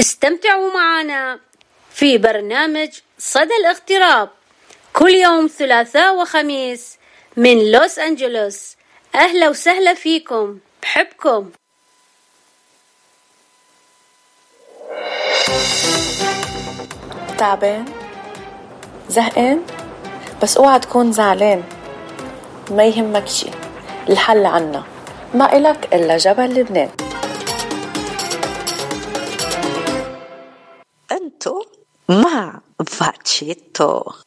استمتعوا معنا في برنامج صدى الاغتراب كل يوم ثلاثاء وخميس من لوس أنجلوس. أهلا وسهلا فيكم. بحبكم. تعبان؟ زهقان؟ بس اوعى تكون زعلان. ما يهمك شي الحل عنا. ما إلك إلا جبل لبنان. أنتو مع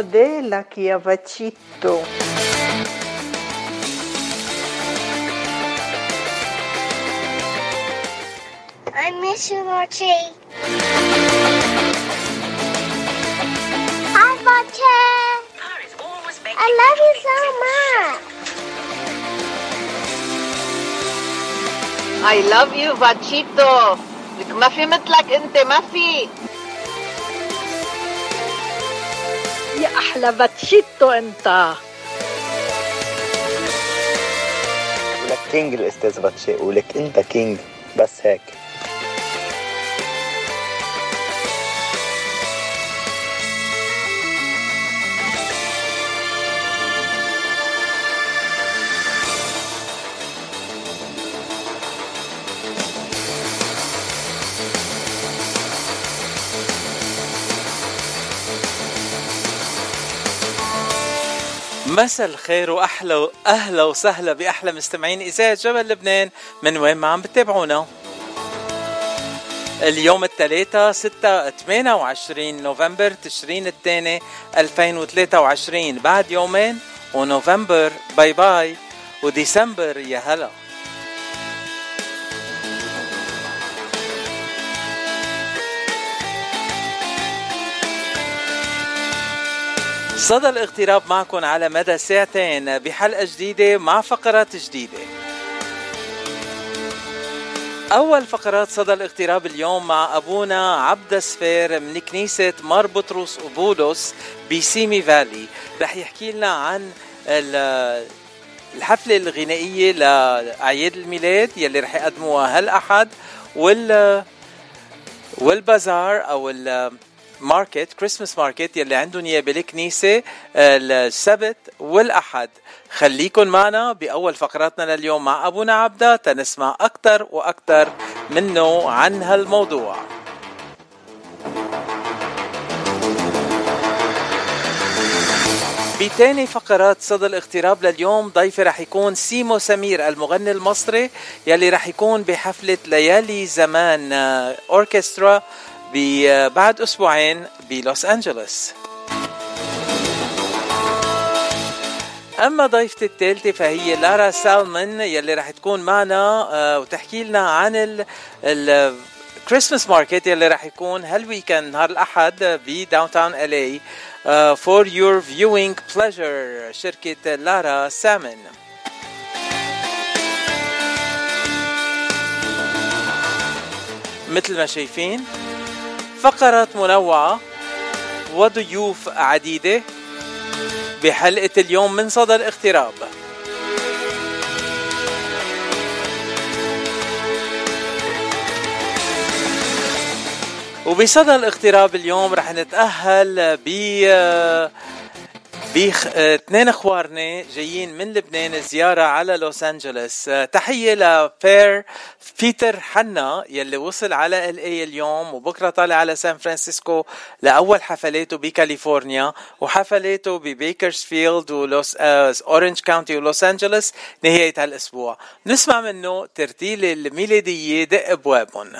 فاتشيتو داخل موديلك يا فاتشيتو I miss you, Mochi. Hi, Mochi. I love you so much. I love you فاتشيتو لك ما في مثلك انت ما في أحلى فاتشيتو أنت. ولك king الأستاذ باتشي ولك أنت king بس هيك. مساء الخير وأحلى أهلا وسهلا بأحلى مستمعين إذاعة جبل لبنان. من وين ما عم بتتابعونا. اليوم الثلاثاء 6 28 نوفمبر تشرين الثاني 2023 بعد يومين ونوفمبر. باي باي. وديسمبر يا هلا. صدى الاغتراب معكم على مدى ساعتين بحلقة جديدة مع فقرات جديدة. أول فقرات صدى الاغتراب اليوم مع أبونا عبد سفير من كنيسة مار بطرس وبولس بسيمي فالي. رح يحكي لنا عن ال- الحفلة الغنائية لأعياد الميلاد يلي رح يقدموها هالأحد وال والبازار أو ال market Christmas market يلي عندهم اياه بالكنيسه السبت والأحد. خليكن معنا بأول فقراتنا لليوم مع أبونا عبدة تنسمع أكثر وأكثر منه عن هالموضوع. بتاني فقرات صدى الاغتراب لليوم ضيفي رح يكون سيمو سمير المغني المصري يلي رح يكون بحفلة ليالي زمان آه، آه، بعد أسبوعين بلوس أنجلوس. أما ضيفتي الثالثة فهي لارا سالمن يلي رح تكون معنا آه، وتحكي لنا عن ال كريسماس ماركت يلي رح يكون هال weekend نهار الأحد ب downtown L.A. for your viewing pleasure شركة لارا سامن مثل ما شايفين فقرات منوعة وضيوف عديدة بحلقة اليوم من صدى الاغتراب وبصدى الاغتراب اليوم رح نتأهل ب بيخ آه، اثنين اخوارنا جايين من لبنان زيارة على لوس انجلوس آه، تحية لبير بيتر حنا يلي وصل على L.A. اليوم وبكرة طالع على سان فرانسيسكو لأول حفلاته بكاليفورنيا وحفلاته ببيكرسفيلد ولوس آه اورنج كاونتي ولوس انجلوس نهاية هالأسبوع. نسمع منه ترتيل الميلادية دق أبوابهم.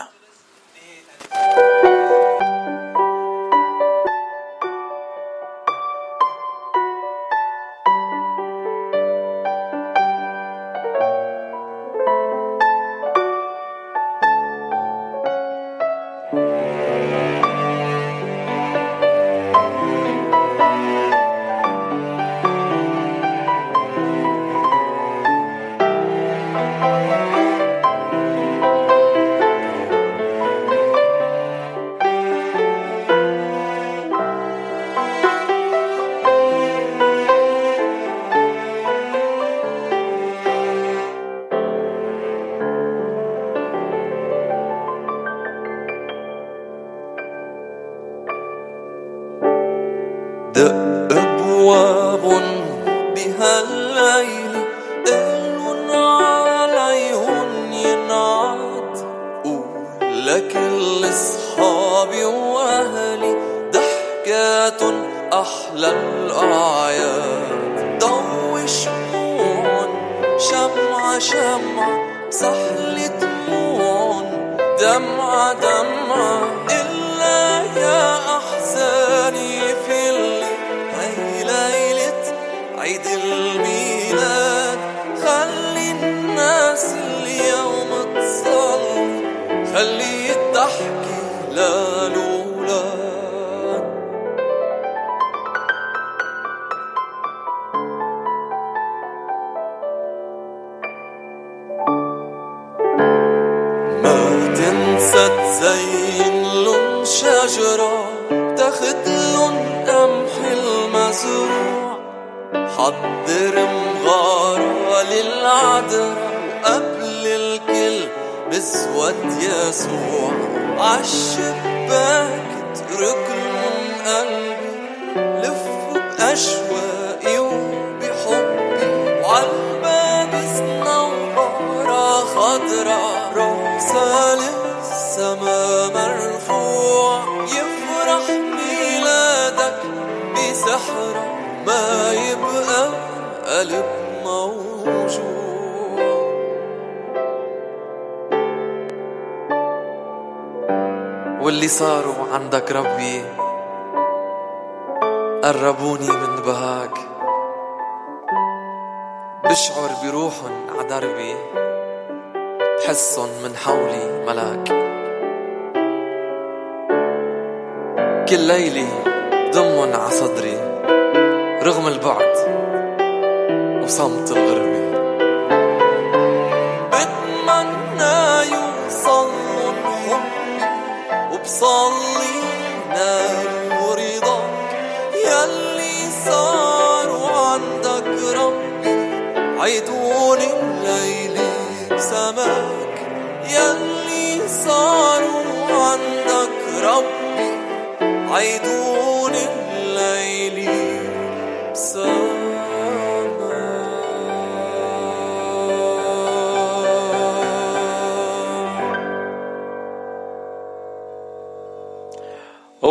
بأشواقي وبحبي وعالباب صنوبرة خضرا راسها للسما مرفوع يفرح ميلادك بسحرة ما يبقى قلب موجوع واللي صاروا عندك ربي قربوني من بهاك. بشعر بروحن عدربي بحسن من حولي ملاك. كل ليلة ضمن عصدري رغم البعد وصمت الغربة عيدوني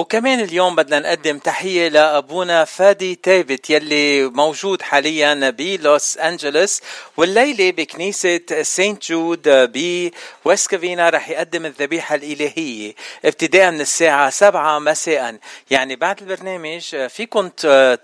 وكمان اليوم بدنا نقدم تحية لأبونا فادي تابت يلي موجود حاليا بلوس أنجلوس والليلة بكنيسة سينت جود بويست كافينا رح يقدم الذبيحة الإلهية ابتداء من الساعة سبعة مساء. يعني بعد البرنامج فيكم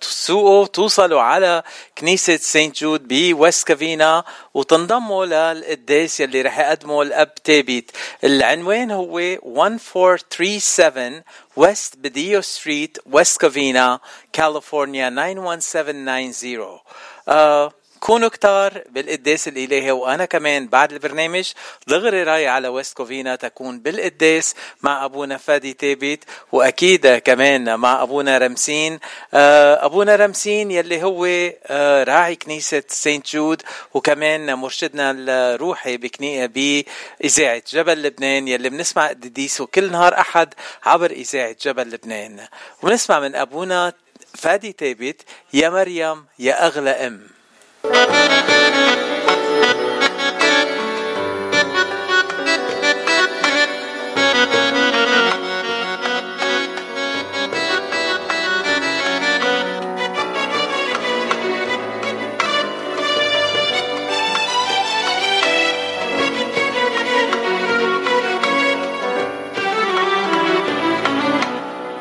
تسوقوا توصلوا على كنيسة سينت جود بويست كافينا وتنضموا للقداس يلي رح يقدمه الأب تابت. العنوان هو 1437 ويست بديو ستريت ويست كوفينا كاليفورنيا 91790 آه كونوا كتار بالقداس الإلهي وأنا كمان بعد البرنامج دغري رايح على ويست كوفينا تكون بالقداس مع أبونا فادي تابت وأكيد كمان مع أبونا رمسين. آه أبونا رمسين يلي هو آه راعي كنيسة سينت جود وكمان مرشدنا الروحي بإذاعة جبل لبنان يلي بنسمع قديسه كل نهار أحد عبر إذاعة جبل لبنان. وبنسمع من أبونا فادي ثابت يا مريم يا أغلى أم.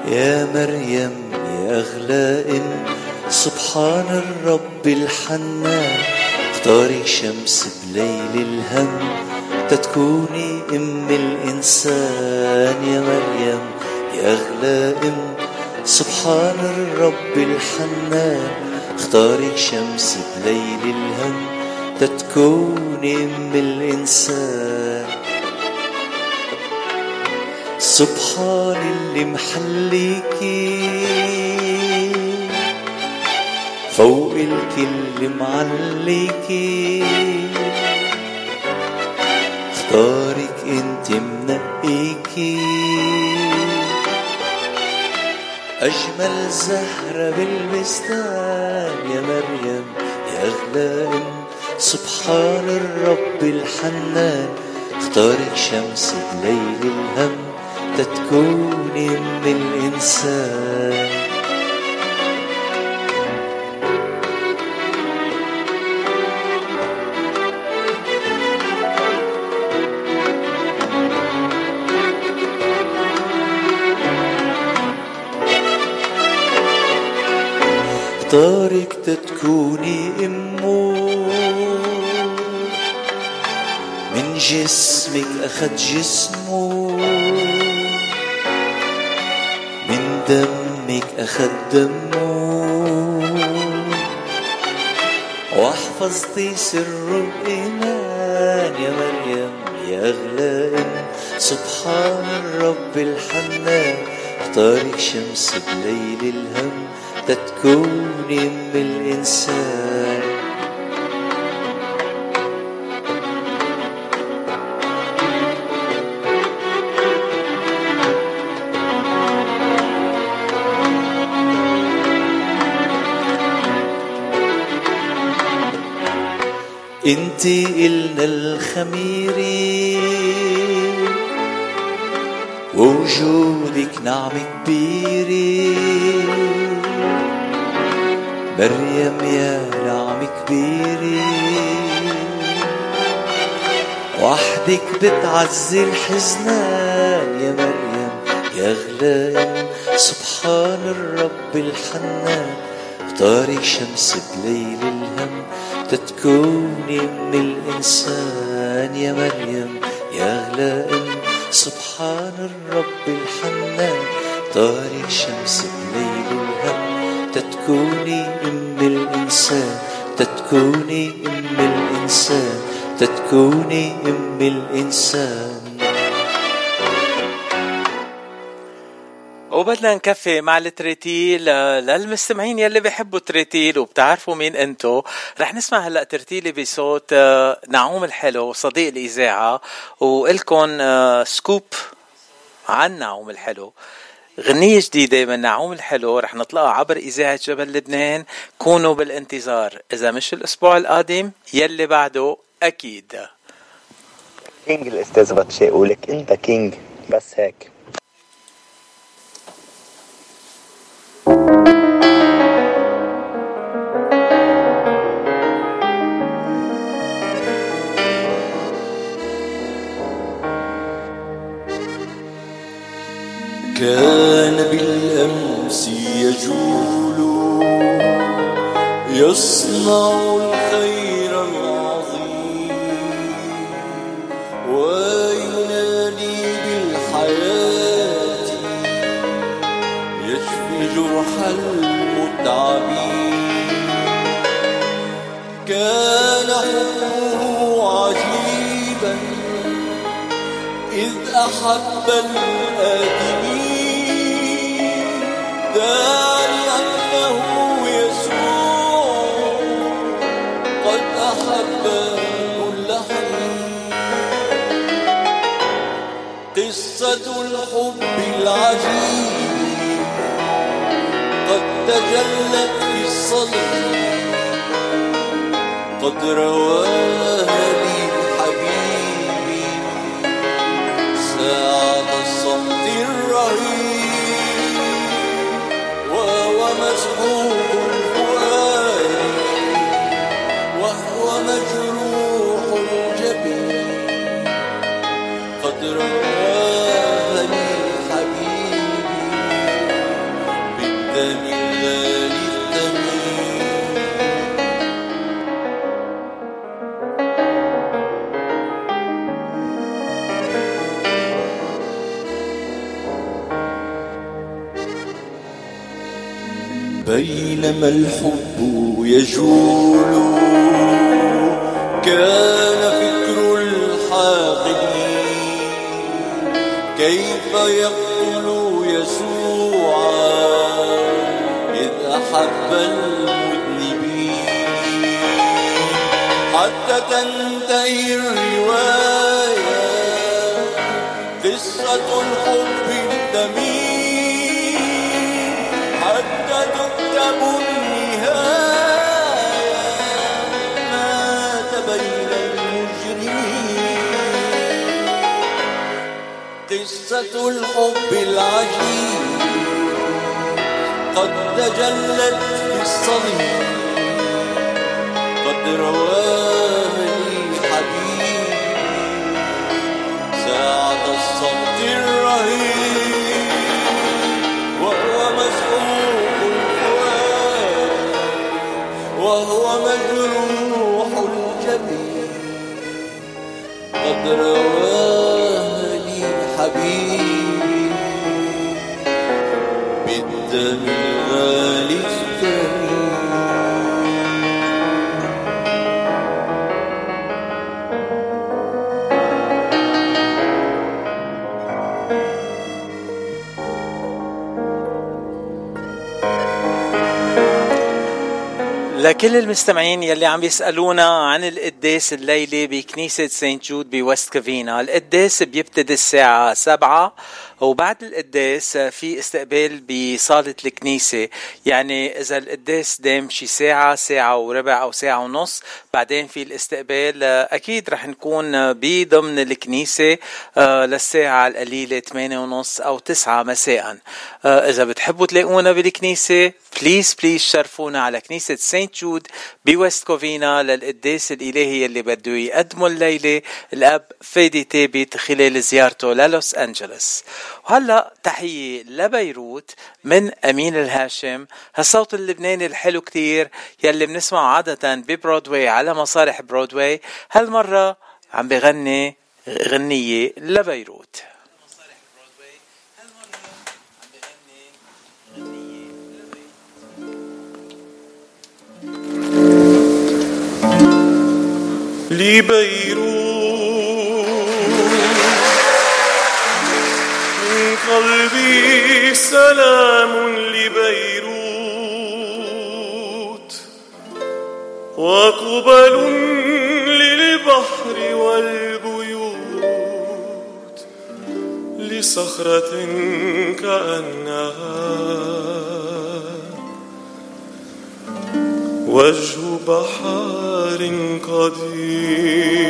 يا مريم يا أغلى إن سبحان الرب الحنان. اختاري شمس بليل الهم. تتكوني أم الإنسان يا مريم يا أغلى أم سبحان الرب الحنان. اختاري شمس بليل الهم. تتكوني أم الإنسان. سبحان اللي محليكي. فوق الكل معليكي اختارك انت منقيكي أجمل زهرة بالبستان يا مريم يا أغلى أم سبحان الرب الحنان. اختارك شمس بليل الهم تتكوني أم الإنسان. اختارك تتكوني أمه. من جسمك أخد جسمه. من دمك أخد دمه. واحفظتي سر الإيمان يا مريم يا أغلى أم سبحان الرب الحنان. اختارك شمس بليل الهم. تتكوني أم الإنسان انتي إلنا الخميري ووجودك نعمة كبيرة مريم يا نعمة كبيرة وحدك بتعزي الحزنان يا مريم يا أغلى أم سبحان الرب الحنان. اختاري شمس بليل الهم تتكوني من الإنسان يا مريم يا أغلى أم سبحان الرب تتكوني أم الإنسان. وبدنا نكفي مع التريتيل. آه، للمستمعين يلي بيحبوا التريتيل وبتعرفوا مين أنتو رح نسمع هلأ ترتيلي بصوت آه، نعوم الحلو صديق الإذاعة والكم آه، scoop عن نعوم الحلو. غنية جديدة من نعوم الحلو رح نطلقها عبر إذاعة جبل لبنان. كونوا بالانتظار. إذا مش الأسبوع القادم يلي بعده أكيد. king الاستاذ باتشي ولك انت king بس هيك كان بالأمس يجول يصنع الخير أحب الآدمين داري أنه يسوع. قد أحب كل حين قصة الحب العجيب. قد تجلت في الصدر قد رواها بينما الحب يجول. كان فكر الحاقدين. كيف يقتل يسوع إذ أحب المذنبين. حتى تنتهي الرواية قصة الحب الدميم الحب العجيب قد تجلت في الصدر قد رواها لي حبيبي ساعة الصمت الرهيب. وهو مسحوق الفؤاد وهو مجروح الجبين. قد رواها لي حبيبي بالدم الغالي لكل المستمعين يلي عم يسألونا عن القداس الليلة بكنيسة سانت جود بوست كافينا. القداس بيبتدي الساعة سبعة وبعد القداس في استقبال بصالة الكنيسة. يعني إذا القداس دام شي ساعة ساعة وربع أو ساعة ونص بعدين في الاستقبال أكيد رح نكون بضمن الكنيسة آه، للساعة القليلة 8 ونص أو 9 مساء. آه، إذا بتحبوا تلاقونا بالكنيسة please please شرفونا على كنيسة سانت جود بويست كوفينا للقداس الإلهي اللي بده يقدمه الليلة الأب فادي تابت خلال زيارته للوس أنجلوس وهلا تحية لبيروت من أمين الهاشم. هالصوت اللبناني الحلو كتير يلي بنسمعه عادة ببرودواي على مسارح برودواي. هالمرة عم بغني غنية لبيروت. لبيروت. قلبي سلام لبيروت وقبل للبحر والبيوت لصخرة كأنها وجه بحار قديم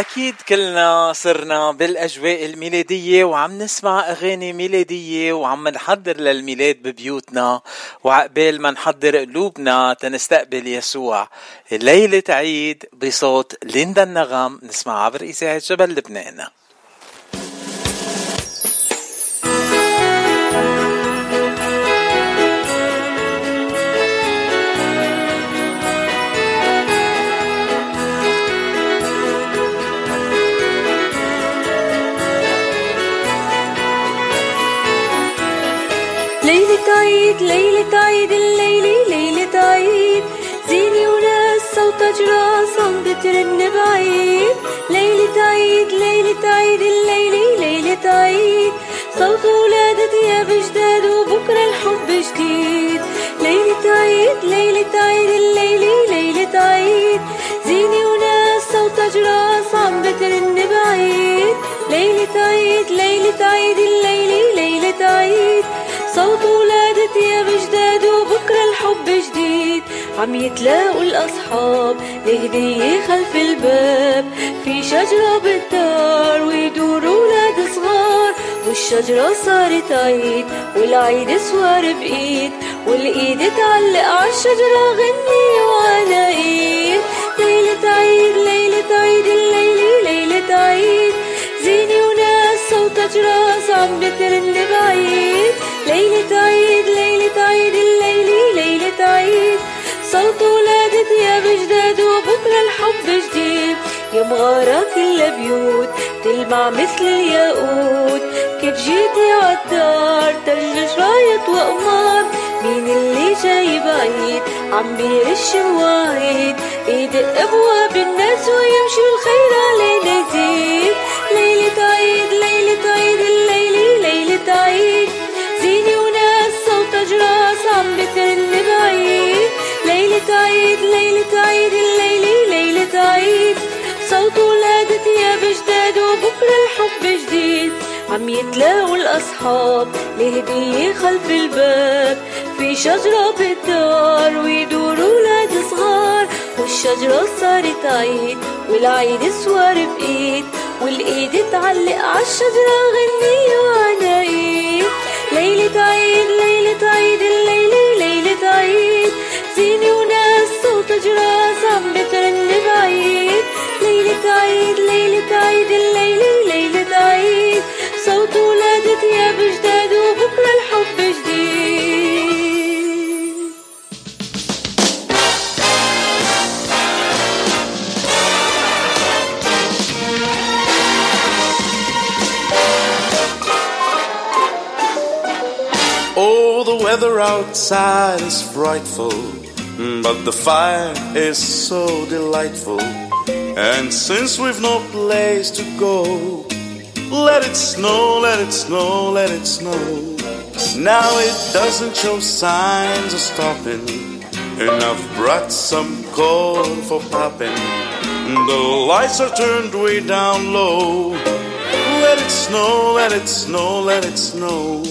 أكيد كلنا صرنا بالأجواء الميلادية وعم نسمع أغاني ميلادية وعم نحضر للميلاد ببيوتنا وعقبال ما نحضر قلوبنا تنستقبل يسوع. ليلة عيد بصوت ليندا النغم نسمع عبر إذاعة جبل لبنان. ليلة عيد ليلة عيد الليلة ليلة عيد زيني وناس صوت أجراس عم بترن بعيد. ليلة عيد ليلة عيد الليلة ليلة عيد صوت ولادة يا بجداد وبكرة الحب جديد. ليلة عيد ليلة عيد الليلة ليلة عيد زيني وناس صوت أجراس عم بترن بعيد. ليلة عيد ليلة عيد الليلة ليلة عيد صوت ولادة يا بجداد وبكرة الحب جديد. عم يتلاقوا الأصحاب لهدية خلف الباب. في شجرة بالدار ويدوروا ولاد صغار. والشجرة صارت عيد والعيد سوار بإيد. والإيد تعلق عالشجرة غني وأنا إيد. ليلة عيد ليلة عيد الليلة ليلة عيد. زيني وناس صوت أجراس عم بترن بعيد ليلة عيد ليلة عيد الليلة ليلة عيد صوت ولادة يا بجداد وبكرة الحب جديد. يا مغارة كل بيوت تلمع مثل الياقوت. كيف جيتي عالدار ترجش راية وقمار مين اللي جاي بعيد عم بيرش مواعيد يدق أبواب الناس ويمشي الخير علينا يزيد. ليلة عيد الحب جديد. عم يتلاقوا الأصحاب لهدية خلف الباب. في شجرة بالدار ويدوروا ولاد صغار. والشجرة صارت عيد والعيد سوار بإيد. والإيد تعلق عالشجرة غنية وعنايد ليلة عيد ليلة عيد الليلة ليلة عيد. زيني وناس صوت جراس عم بترن بعيد. ليلة عيد ليلة عيد الليلة outside is frightful, but the fire is so delightful. And since we've no place to go, let it snow, let it snow, let it snow. Now it doesn't show signs of stopping, and I've brought some coal for popping. The lights are turned way down low. Let it snow, let it snow, let it snow.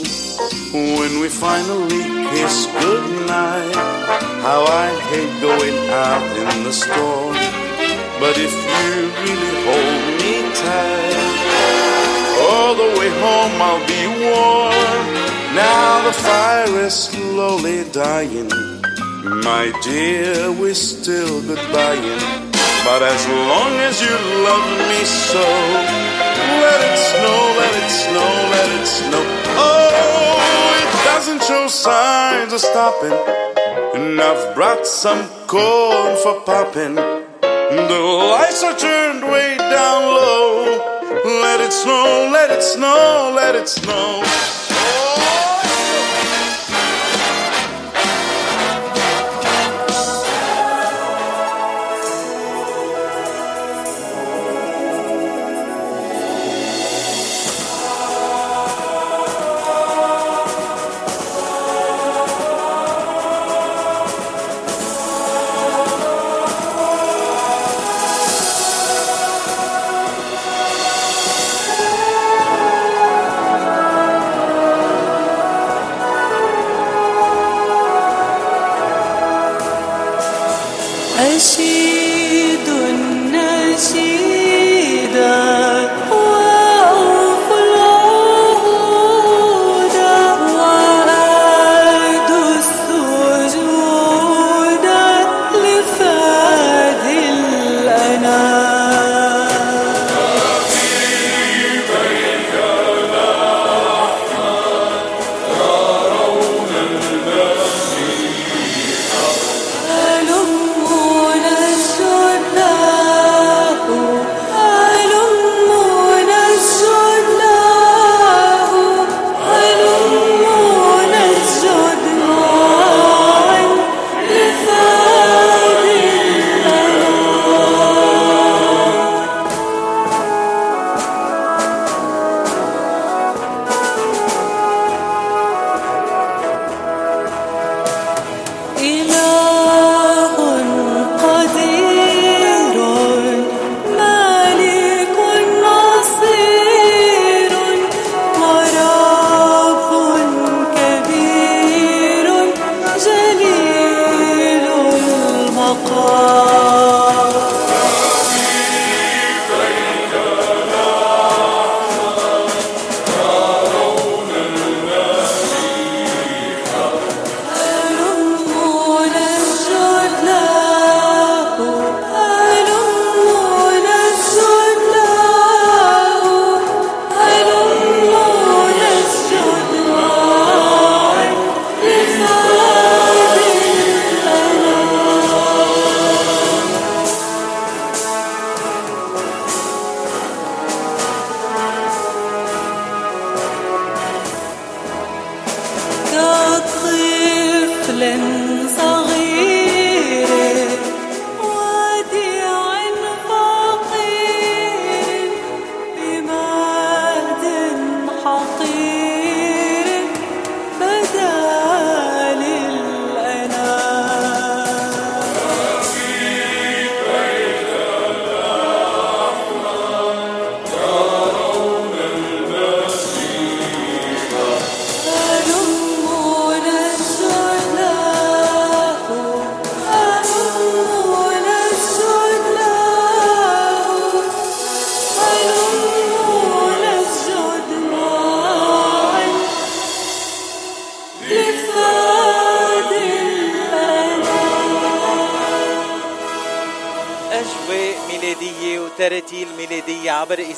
When we finally kiss goodnight, how I hate going out in the storm. But if you really hold me tight, all the way home I'll be warm. Now the fire is slowly dying. My dear, we're still goodbying. But as long as you love me so, let it snow, let it snow, let it snow. Oh, it doesn't show signs of stopping. And I've brought some corn for popping. The lights are turned way down low. Let it snow, let it snow, let it snow.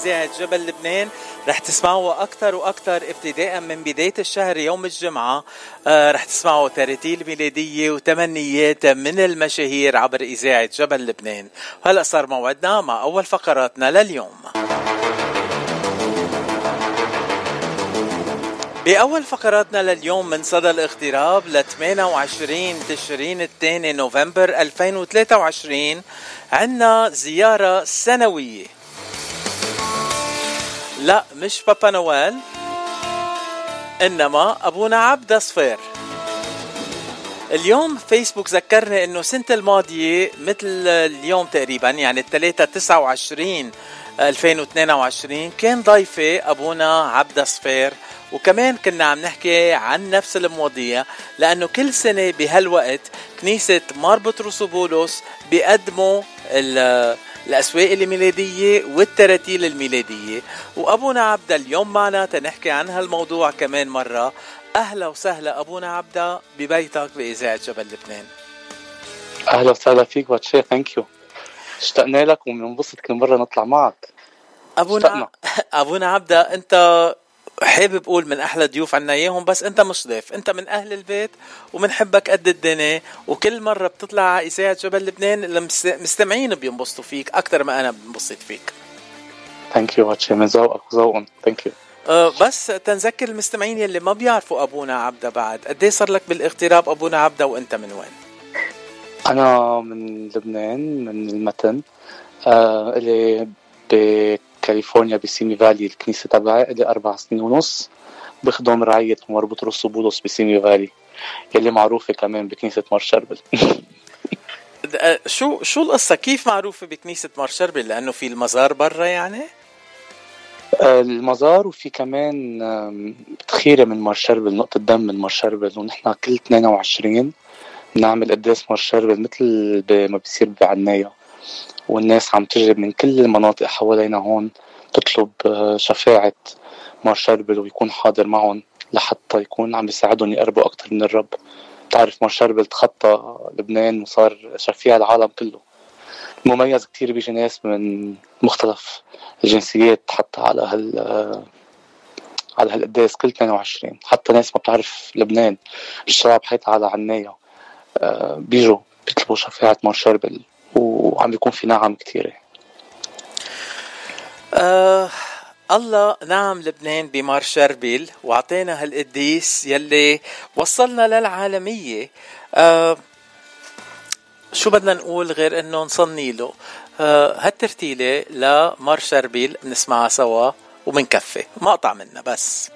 إذاعة جبل لبنان. رح تسمعوا أكثر وأكثر ابتداء من بداية الشهر يوم الجمعة. آه رح تسمعوا تراتيل ميلادية وتمنيات من المشاهير عبر إذاعة جبل لبنان. وهلأ صار موعدنا مع أول فقراتنا لليوم. بأول فقراتنا لليوم من صدى الاغتراب ل 28 تشرين الثاني نوفمبر 2023 عنا زيارة سنوية. لا مش بابا نويل إنما أبونا عبد صفير اليوم فيسبوك ذكرني إنه السنة الماضية مثل اليوم تقريبا يعني الثلاثة 29 2022 كان ضيفي أبونا عبد صفير وكمان كنا عم نحكي عن نفس المواضيع لأنه كل سنة بهالوقت كنيسة مار بطرس بولس بيقدموا الأسواق الميلادية والتراتيل الميلادية. وأبونا عبد اليوم معنا تنحكي عن هالموضوع كمان مرة. أهلا وسهلا أبونا عبدا ببيتك بإذاعة جبل لبنان. أهلا وسهلا فيك باتشي thank you اشتقنا لك وبننبسط كل مرة نطلع معك. أبونا أبونا عبدا أنت حابب أقول من أحلى ضيوف عنا إياهم بس أنت مش ضيف أنت من أهل البيت وبنحبك قد الدنيا وكل مرة بتطلع على إذاعة جبل لبنان المستمعين بينبسطوا فيك أكثر ما أنا بنبسط فيك. thank you باتشي من ذوقك وذوقهم thank you بس تنذكر المستمعين يلي ما بيعرفوا أبونا عبدة بعد. قد صار لك بالاغتراب أبونا عبدة وأنت من وين؟ أنا من لبنان من المتن. آه اللي بكاليفورنيا بسيمي فالي الكنيسة تبعي لي أربع سنين ونص. بخدم رعية مار بطرس وبولس بسيمي فالي يلي معروفة كمان بكنيسة مار شربل. شو شو القصة؟ كيف معروفة بكنيسة مار شربل؟ لأنه في المزار برا يعني؟ المزار وفي كمان ذخيرة من مارشربل نقطة دم من مارشربل ونحن كل 22 بنعمل قداس مارشربل مثل ما بيصير بعنايا والناس عم تجي من كل المناطق حوالينا هون تطلب آه، شفاعة مارشربل ويكون حاضر معهم لحتى يكون عم يساعدهم يقربوا أكتر من الرب. تعرف مارشربل تخطى لبنان وصار شفيع العالم كله. مميز كتير بيجي ناس من مختلف الجنسيات حتى على هال على هالقداس كل 22 حتى ناس ما بتعرف لبنان الشباب حيطة على عناية آه، بيجوا بيطلبوا شفاعة مار شربل. وعم بيكون في نعم كثيرة آه الله نعم لبنان بمار شربل واعطينا هالقديس يلي وصلنا للعالمية. آه شو بدنا نقول غير إنه نصني له؟ آه هالترتيلة لمار شربيل بنسمعها سوا وبنكفي مقطع منها بس.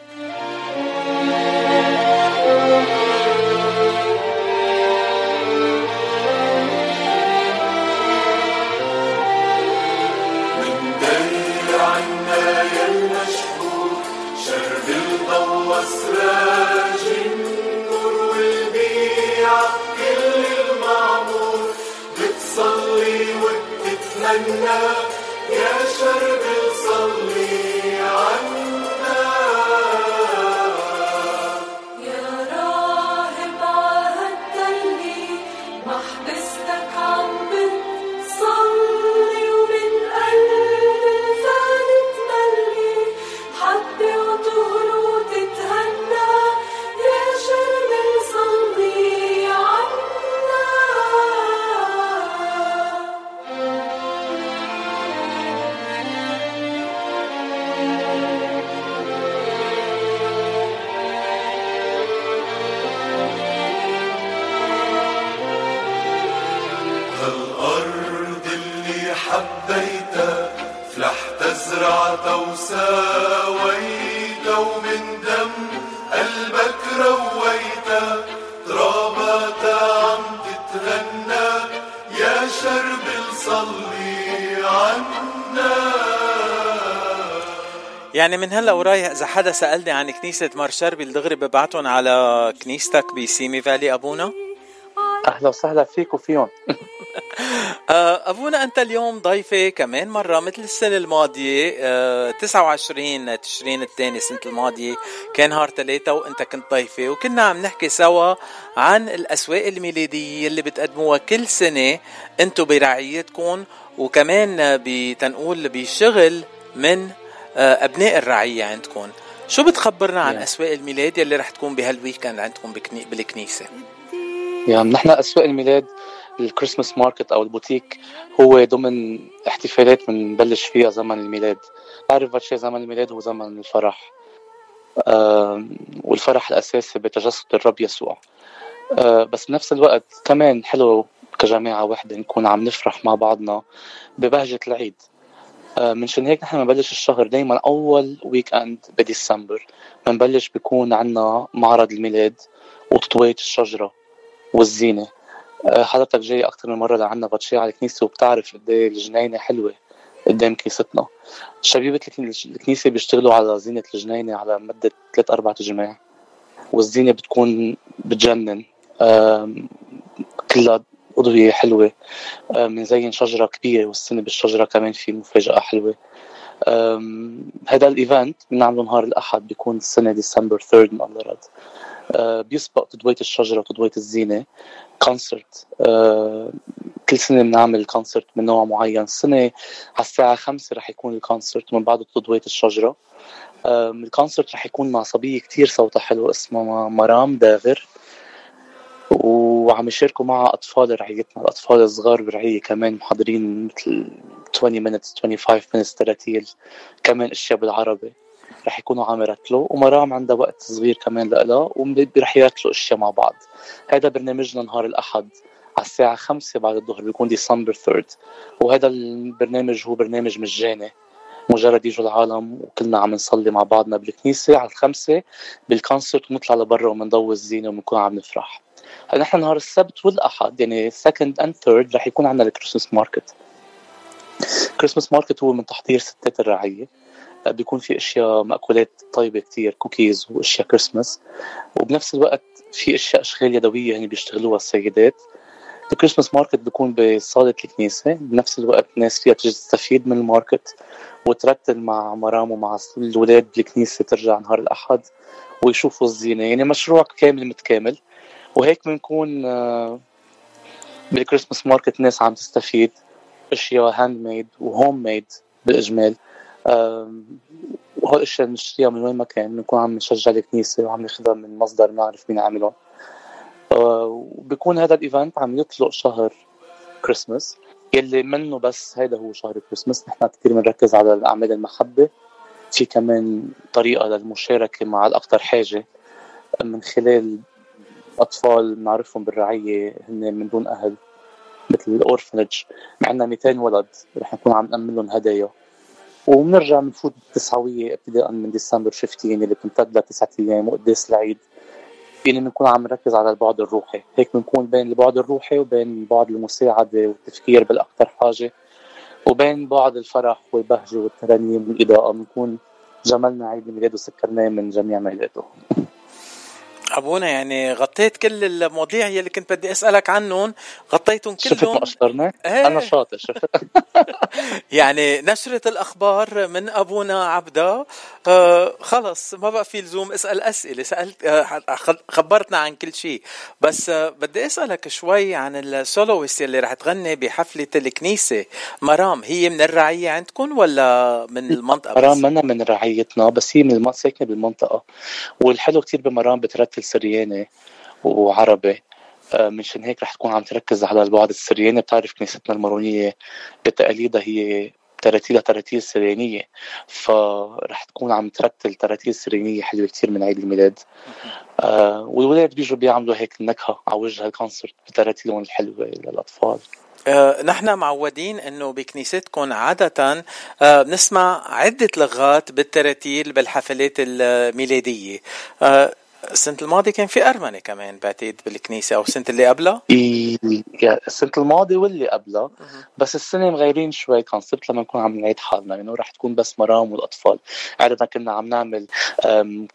يا يعني من هلا ورايح إذا حدا سألني عن كنيسة مار شربل دغري ببعتهم على كنيستك بسيمي فالي. أبونا؟ أهلا وسهلا فيك وفيهم. آه، أبونا أنت اليوم ضيفة كمان مرة مثل السنة الماضية 29 آه، تشرين الثاني السنة الماضية كان نهار ثلاثة وأنت كنت ضيفة وكنا عم نحكي سوا عن الأسواق الميلادية اللي بتقدموها كل سنة أنتم برعيتكم وكمان بتكون بشغل من أبناء الرعية عندكم. شو بتخبرنا عن أسواق الميلاد يلي رح تكون بهال weekend عندكم بالكنيسة؟ يعني نحن أسواق الميلاد ال Christmas market أو البوتيك هو ضمن احتفالات بنبلش فيها زمن الميلاد. بعرف شيء زمن الميلاد هو زمن الفرح. آه والفرح الأساسي بتجسد الرب يسوع. آه بس بنفس الوقت كمان حلو كجماعة وحدة نكون عم نفرح مع بعضنا ببهجة العيد. آه منشان هيك نحن بنبلش الشهر دايما أول ويك أند بديسمبر بنبلش بيكون عنا معرض الميلاد وتطوية الشجرة والزينة. آه، حضرتك جاي أكثر من مرة لعنا باتشي على الكنيسة وبتعرف قد إيه الجنينة حلوة قدام كنيستنا شبيبة الكنيسة بيشتغلوا على زينة الجنينة على مدة ثلاث أربع أجماع والزينة بتكون بتجنن. كلها أضوية حلوة. بنزين شجرة كبيرة والسنة بالشجرة كمان في مفاجأة حلوة. هذا ال event بنعمله نهار الأحد بيكون السنة ديسمبر 3 إن الله راد آه، بيسبق تضوية الشجرة وتضوية الزينة. concert آه، كل سنة بنعمل concert من نوع معين. السنة على الساعة خمسة رح يكون ال concert ومن بعده تضوية الشجرة. الكونسرت رح يكون مع صبية كتير صوتها حلو اسمها مرام داغر. وعم يشاركوا معها أطفال رعيتنا الأطفال الصغار برعية كمان محضرين مثل 20 minutes 25 minutes تراتيل كمان أشياء بالعربي. رح يكونوا عم يرتلوا ومرام عندها وقت صغير كمان لها ورح يرتلوا أشياء مع بعض. هذا برنامجنا نهار الأحد على الساعة خمسة بعد الظهر بيكون ديسمبر 3 وهذا البرنامج هو برنامج مجاني مجرد يجوا العالم وكلنا عم نصلي مع بعضنا بالكنيسة على الخمسة بال concert ونطلع لبرا ومنضوي الزينة وبنكون عم نفرح. نحن نهار السبت والأحد يعني second and third رح يكون عندنا ال Christmas market Christmas market هو من تحضير ستات الرعية. بيكون في أشياء مأكولات طيبة كتير كوكيز وأشياء كريسماس وبنفس الوقت في أشياء أشغال يدوية يعني بيشتغلوها السيدات. ال Christmas market بيكون بصالة الكنيسة. بنفس الوقت الناس فيها تستفيد من ال market وترتل مع مرام ومع الولاد بالكنيسة ترجع نهار الأحد ويشوفوا الزينة. يعني مشروع كامل متكامل. وهيك بنكون آه، بال Christmas market ناس عم تستفيد أشياء handmade و homemade بالاجمال وهول الاشياء بنشتريها من وين ما كان بنكون عم نشجع الكنيسة وعم ناخذها من مصدر نعرف مين عاملهم. وبكون هذا ال event عم يطلق شهر كريسماس يلي منه بس هذا هو شهر كريسماس نحن كثير بنركز على الأعمال المحبة. في كمان طريقة للمشاركة مع الاكثر حاجة من خلال اطفال بنعرفهم بالرعية هن من دون أهل مثل الأورفنج. عندنا 200 ولد رح نكون عم نأمن لهم هدايا. وبنرجع بنفوت بالتسعوية ابتداء من ديسمبر 15 اللي بتمتد لتسعة أيام وقداس العيد. يعني بنكون عم نركز على البعد الروحي. هيك بنكون بين البعد الروحي وبين بعد المساعدة والتفكير بالأكثر حاجة. وبين بعد الفرح والبهجة والترانيم والإضاءة بنكون جملنا عيد الميلاد وسكرناه من جميع ميلاده. أبونا يعني غطيت كل المواضيع يلي كنت بدي أسألك عنهم غطيتهم كلهم شفت ما اشطرنا؟ إيه. أنا شاطر شفت. يعني نشرة الأخبار من أبونا عبده آه خلص ما بقى في لزوم اسأل أسئلة سألت آه خبرتنا عن كل شيء. بس آه بدي أسألك شوي عن السولويست اللي رح تغني بحفلة الكنيسة. مرام هي من الرعية عندكم ولا من المنطقة مرام منا من رعيتنا بس هي من ساكنه بالمنطقة. والحلو كثير بمرام بترتل سرياني وعربي آه، منشان هيك رح تكون عم تركز على البعد السرياني. بتعرف كنيستنا المارونية بتقاليدها هي تراتيلها تراتيل سريانية فرح تكون عم ترتل تراتيل سريانية حلوة كتير من عيد الميلاد. آه والولاد بيجوا بيعملوا هيك النكهة على وجه الكونسرت بتراتيلهم الحلوة للأطفال. آه، نحن معودين إنه بكنيستكم عادة آه، بنسمع عدة لغات بالتراتيل بالحفلات الميلادية. آه، السنة الماضية كان في أرمنة كمان بعتقد بالكنيسة أو السنة اللي قبلها؟ إيه السنة الماضية واللي قبلها. بس السنة مغيرين شوي concept لما نكون عم نعيد حالنا يعني رح تكون بس مرام والأطفال. عرفنا كنا عم نعمل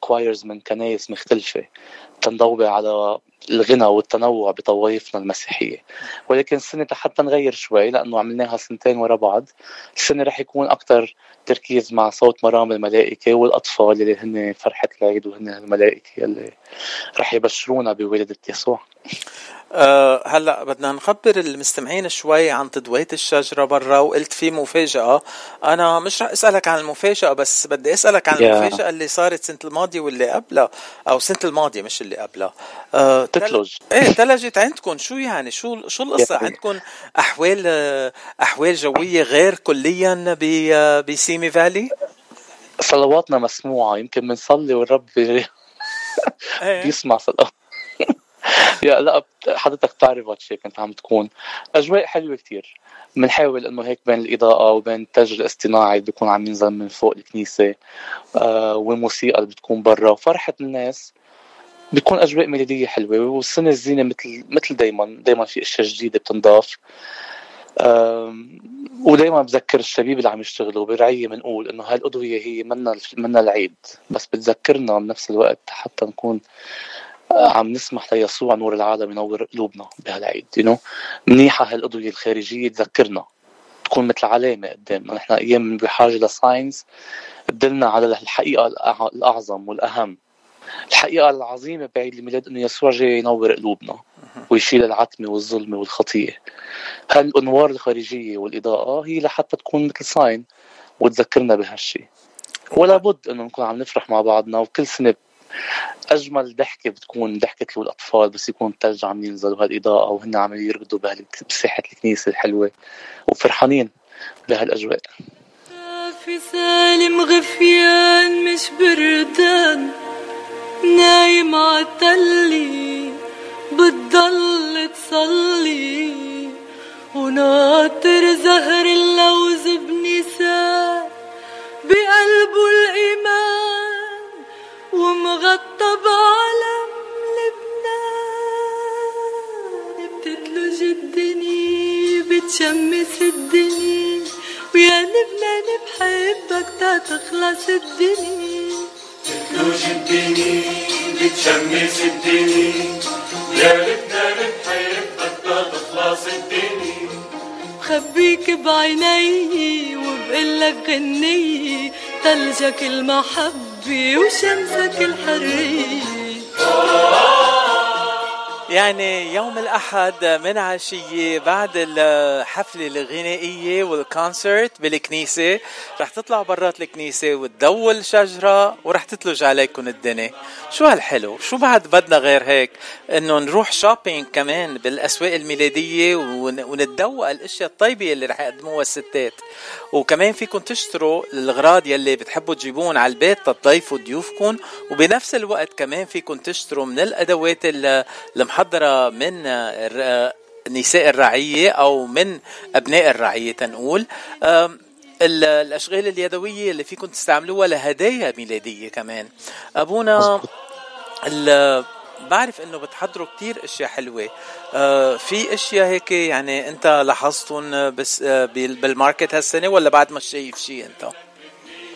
choirs من كنايس مختلفة. تنضوي على الغنى والتنوع بطوائفنا المسيحية. ولكن السنة حتى نغير شوي لأنه عملناها سنتين ورا بعض السنة رح يكون أكثر تركيز مع صوت مرام الملائكة والأطفال اللي هن فرحة العيد وهن الملائكة اللي رح يبشرونا بولادة يسوع. أه هلا بدنا نخبر المستمعين شوي عن تضوية الشجرة برا وقلت في مفاجأة. أنا مش رح أسألك عن المفاجأة بس بدي أسألك عن yeah. المفاجأة اللي صارت سنة الماضية واللي قبلها أو سنة الماضية مش اللي قبلها. أه تثلج إيه ثلجت عندكم. شو يعني؟ شو شو القصة؟ Yeah. عندكم أحوال أحوال جوية غير كليا بسيمي فالي؟ صلواتنا مسموعة يمكن بنصلي والرب بيسمع صلوات. يا لا حضرتك بتعرف واتش كنت عم تكون. أجواء حلوة كتير. بنحاول إنه هيك بين الإضاءة وبين التاج الاصطناعي اللي بيكون عم ينزل من فوق الكنيسة آه والموسيقى اللي بتكون برا. وفرحه الناس بيكون أجواء ميلاديه حلوة والسنة الزينة مثل مثل دائما دائما في أشياء جديدة بتنضاف. ودائما بذكر الشباب اللي عم يشتغلوا برعيه بنقول إنه هاي الأضوية هي منا منا العيد. بس بتذكرنا بنفس الوقت حتى نكون عم نسمح ليسوع نور العالم ينور قلوبنا بهالعيد. you منيحة هالأضوية الخارجية تذكرنا. تكون مثل علامة قدامنا. نحن أيام بحاجة ل signs. تدلنا على الحقيقة الأعظم والأهم. الحقيقة العظيمة بعيد الميلاد إنه يسوع جاي ينور قلوبنا ويشيل العتمة والظلمة والخطية هالأنوار الخارجية والإضاءة هي لحتى تكون مثل ساين وتذكرنا بهالشي. ولا بد إنه نكون عم نفرح مع بعضنا وكل سنة أجمل ضحكة بتكون ضحكة الأطفال بس يكون الثلج عم ينزل وهالاضاءه وهن عم يرقدوا بساحة الكنيسة الحلوة. وفرحانين بهالأجواء. في سالم غفيان مش بردان نايم عالتلي بتضل تصلي. وناطر زهر اللوز بنساء بقلبه الإيمان. ومغطى بعلم لبنان. بتتلج الدنيا بتشمس الدنيا. ويا لبنان بحبك تا تخلص الدنيا. بتتلج الدنيا بتشمس الدنيا. يا لبنان بحبك تا تخلص الدنيا. بخبيك بعيني وبقلك غني تلجك المحبة قلبي وشمسك الحرية يعني يوم الأحد من عشية بعد الحفلة الغنائية والكونسرت بالكنيسة رح تطلع برات الكنيسة وتدول شجرة ورح تتلج عليكم الدنيا. شو هالحلو؟ شو بعد بدنا غير هيك؟ إنه نروح شوبينج كمان بالأسواق الميلادية ونتدوق الأشياء الطيبة اللي رح يقدموها الستات. وكمان فيكم تشتروا الأغراض يلي بتحبوا تجيبون على البيت تضيفوا ضيوفكم وبنفس الوقت كمان فيكم تشتروا من الأدوات المحضرة من نساء الرعية أو من أبناء الرعية تنقول. الأشغال اليدوية اللي فيكم تستعملوها لهدايا ميلادية كمان. أبونا بعرف إنه بتحضروا كتير أشياء حلوة. آه في أشياء هيك يعني أنت لاحظتهم بس آه بالماركت هالسنة ولا بعد ما شايف شيء أنت؟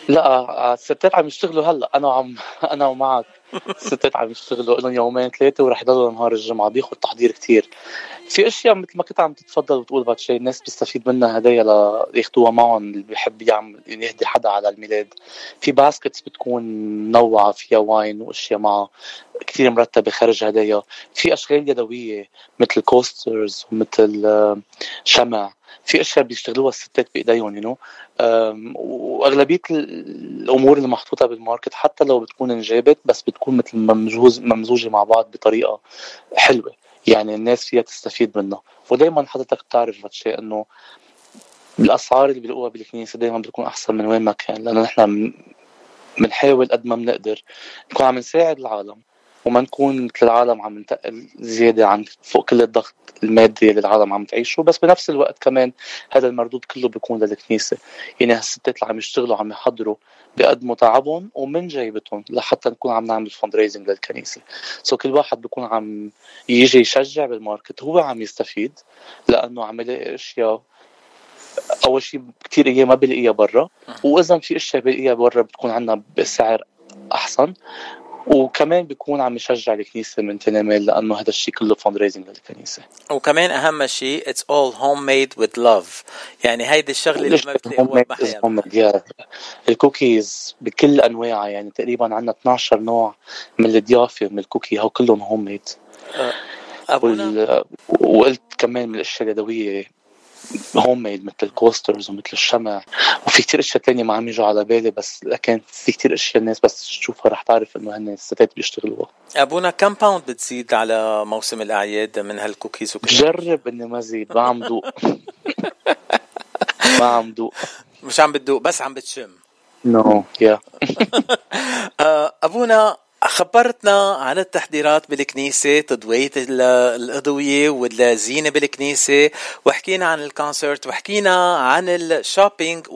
لا الستات عم يشتغلوا هلا. أنا وعم أنا ومعك. الستات عم يشتغلوا لهم يومين ثلاثة ورح يضلوا نهار الجمعة. بياخذ تحضير كتير. في أشياء مثل ما كنت عم تتفضل وتقول بعد شيء الناس بيستفيد منها هدايا لياخذوها معهم اللي بيحب يعمل يعني يهدي حدا على الميلاد. في baskets بتكون منوعة فيها wine وأشياء معها كثير مرتبة خرج هدايا. في أشغال يدوية مثل coasters ومثل شمع. في أشياء بيشتغلوها الستات بإيديهم you وأغلبية الأمور اللي محطوطه بال market حتى لو بتكون انجابت بس بتكون مثل ممزوج ممزوجة مع بعض بطريقة حلوة. يعني الناس فيها تستفيد منها. ودائما حضرتك بتعرف هالشيء إنه الأسعار اللي بيلاقوها بالكنيسة دائما بتكون أحسن من وين ما كان لأنه نحن بنحاول قد ما بنقدر نكون عم نساعد العالم. وما نكون مثل العالم عم ننتقل زيادة عن فوق كل الضغط المادي اللي العالم عم تعيشه بس بنفس الوقت كمان هذا المردود كله بيكون للكنيسة. يعني هالستات اللي عم يشتغلوا عم يحضروا بيقدموا تعبهم ومن جيبتهم لحتى نكون عم نعمل فند ريزنج للكنيسة. so كل واحد بيكون عم يجي يشجع بال market هو عم يستفيد لأنه عم يلاقي أشياء أول شيء كثير أيام ما بلاقيها برا. وإذا في أشياء بلاقيها برا بتكون عندنا بسعر أحسن. وكمان بيكون عم يشجع الكنيسة من تاني ميل لأنه هذا الشيء كله fundraising للكنيسة. وكمان أهم شيء it's all homemade with love يعني هيدي الشغلة اللي ما بتلاقوها الكوكيز بكل أنواعها يعني تقريبا عندنا 12 نوع من الضيافة من ال cookie هو كلهم homemade أبونا. وقلت كمان من الأشياء اليدوية homemade مثل ال coasters ومثل الشمع. وفي كتير أشياء تانية ما عم يجوا على بالي بس لكن في كتير أشياء الناس بس تشوفها رح تعرف إنه هن الستات بيشتغلوها. أبونا كم pound بتزيد على موسم الأعياد من هالكوكيز وكذا؟ بجرب إني ما زيد ما عم دوق. ما عم دوق. مش عم بتدوق بس عم بتشم. no no, yeah yeah. أبونا خبرتنا عن التحضيرات بالكنيسة تضوية الأضوية والزينة بالكنيسة وحكينا عن ال concert وحكينا عن ال shopping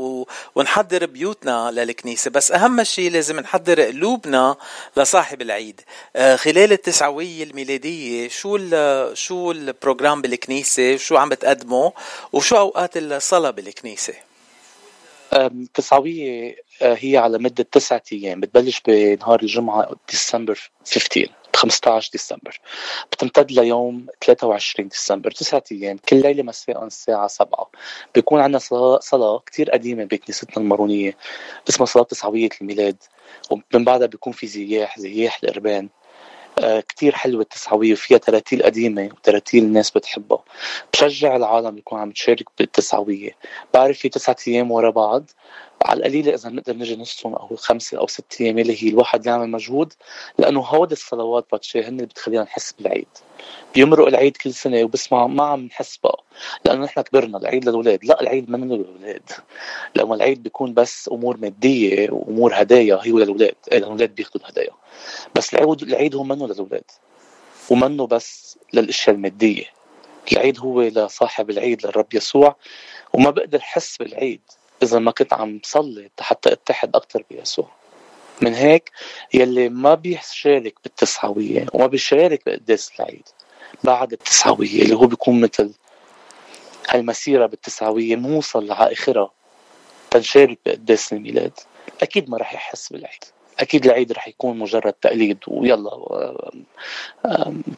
ونحضر بيوتنا للكنيسة. بس أهم شيء لازم نحضر قلوبنا لصاحب العيد. آه، خلال التسعوية الميلادية شو ال شو ال program بالكنيسة؟ شو عم بتقدمه؟ وشو أوقات الصلاة بالكنيسة؟ التسعوية هي على مدة تسعة أيام. بتبلش بنهار الجمعة ديسمبر 15 ب 15 ديسمبر. بتمتد ليوم 23 ديسمبر تسعة أيام. كل ليلة مساء الساعة 7 بيكون عندنا صلاة كتير قديمة بكنيستنا المارونية اسمها صلاة تسعوية الميلاد ومن بعدها بيكون في زياح زياح القربان آه، كتير حلوة التسعوية وفيها تراتيل قديمة وتراتيل الناس بتحبها. بشجع العالم يكون عم تشارك بالتسعوية. بعرف في تسعة أيام ورا بعض. على القليلة إذا نقدر نجي نصهم أو خمسة أو ست أيام اللي هي الواحد يعمل مجهود لأنه هودي الصلوات باتشي هن اللي بتخلينا نحس بالعيد. بيمرق العيد كل سنة وبسمع ما عم نحس بقى. لأنه نحن كبرنا العيد للأولاد لا العيد منه للأولاد لأنه العيد بيكون بس أمور مادية وأمور هدايا هي للأولاد إيه الأولاد بياخذوا الهدايا. بس العيد العيد هو منه للأولاد ومنه بس للأشياء المادية. العيد هو لصاحب العيد للرب يسوع. وما بقدر حس بالعيد إذا ما كنت عم بصلي حتى أتحد أكثر بيسوع. من هيك يلي ما بيشارك بالتسعوية وما بيشارك بقداس العيد. بعد التسعوية اللي هو بيكون مثل هالمسيرة بالتسعوية نوصل لآخرها تنشارك بقداس الميلاد. أكيد ما رح يحس بالعيد. أكيد العيد رح يكون مجرد تقليد ويلا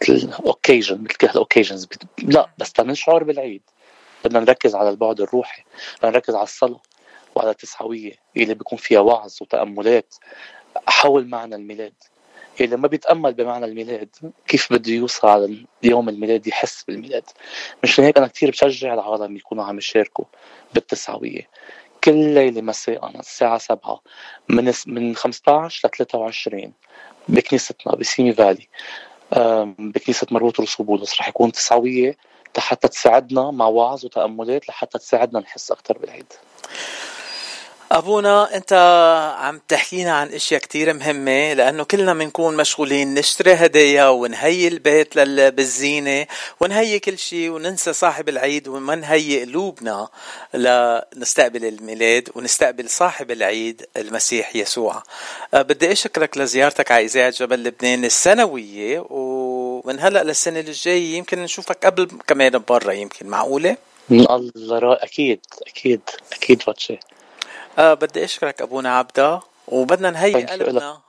مثل occasion مثل كل ال occasions لا بس تنشعر بالعيد. بدنا نركز على البعد الروحي. بدنا نركز على الصلاة وعلى التسعوية اللي بيكون فيها وعظ وتأملات حول معنى الميلاد. اللي ما بيتأمل بمعنى الميلاد كيف بده يوصل على يوم الميلاد يحس بالميلاد؟ مشان هيك أنا كثير بشجع العالم يكونوا عم يشاركوا بالتسعويه كل ليلة مساء الساعة 7 من من 15 ل 23 بكنيستنا بسيمي فالي بكنيسة مربوط رسوبولس رح يكون تسعوية حتى تساعدنا مع وعظ وتأملات لحتى تساعدنا نحس أكثر بالعيد. أبونا أنت عم تحكينا عن إشياء كتير مهمة لأنه كلنا بنكون مشغولين نشتري هدايا ونهيئ البيت بالزينة ونهيئ كل شيء وننسى صاحب العيد وما نهيئ قلوبنا لنستقبل الميلاد ونستقبل صاحب العيد المسيح يسوع أه، بدي أشكرك لزيارتك على إذاعة جبل لبنان السنوية ومن هلأ للسنة الجاية يمكن نشوفك قبل كمان برا يمكن معقولة؟ الله أكيد أكيد أكيد فاتشي آه بدي أشكرك أبونا عبدة وبدنا نهيئ قلبنا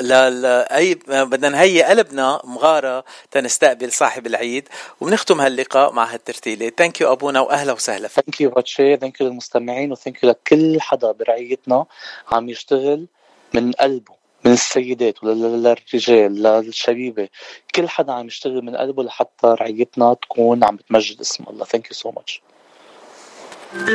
لا أي بدنا نهيئ قلبنا مغارة تنستقبل صاحب العيد وبنختم هاللقاء مع هالترتيلة. thank you أبونا وأهلا وسهلا فيك. thank you باتشي thank you للمستمعين و thank you لكل حدا برعيتنا عم يشتغل من قلبه من السيدات للرجال للشبيبة. كل حدا عم يشتغل من قلبه لحتى رعيتنا تكون عم بتمجد اسم الله. thank you so much قلبي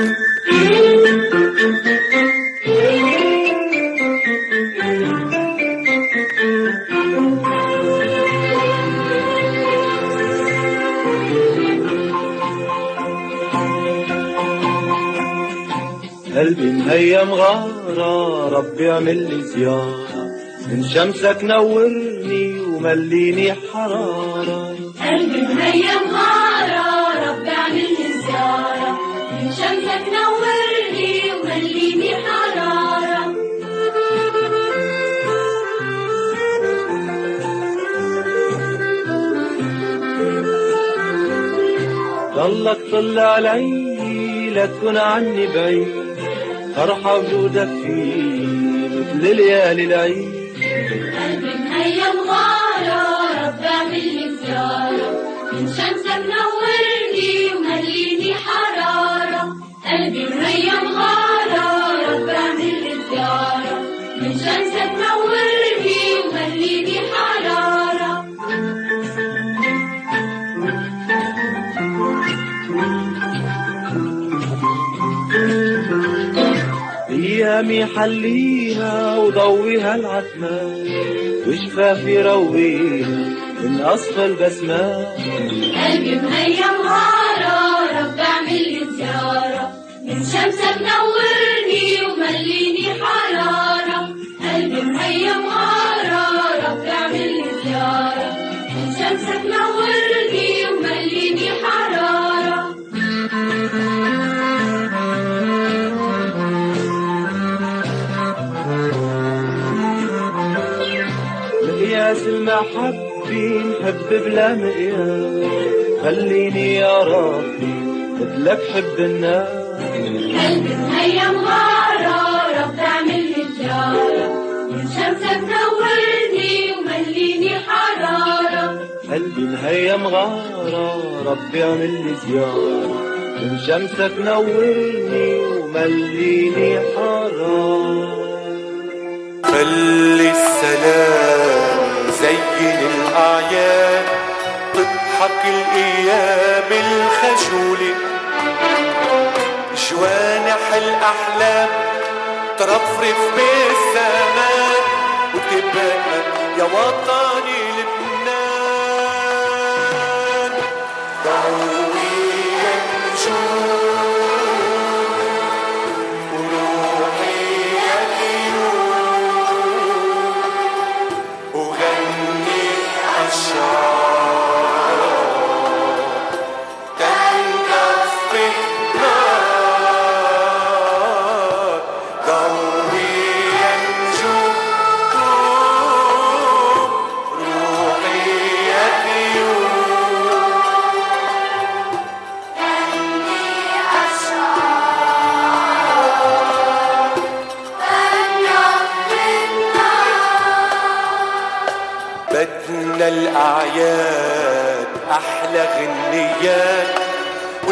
مهيم غارة ربي اعمل لي زيارة. من شمسك نورني ومليني حرارة. قلبي مهيم غارة شمسك نورني وخليني حرارة. ضلك طل علي لا تكون عني بعيد فرحة وجودك في مثل ليالي العيد. قلبي مهيأ الغارة رب اعمل لي زيارة من شمسك نورني مريم غارة زيارة من ايامي حليها وضويها العتمة وشفافي رويها من أصفى البسمات قلبي مهيم غارة زيارة من شمسك نورني ومليني حرارة قلبي مهيم غارة رب اعمل لي زيارة. من شمسك نورني ومليني حرارة. مقياس المحبة نحب بلا مقياس خليني يا ربي مثلك حب الناس. قلبي مهيم غارة رب اعمل لي زيارة من شمسك نورني ومليني حرارة. قلبي مهيم غارة لي زيارة من شمسك نورني ومليني حرارة. خلي السلام زين الأعياد تضحك الأيام الخجولة جوانح الأحلام. ترفرف بالسماء وتبقى يا وطني لبنان.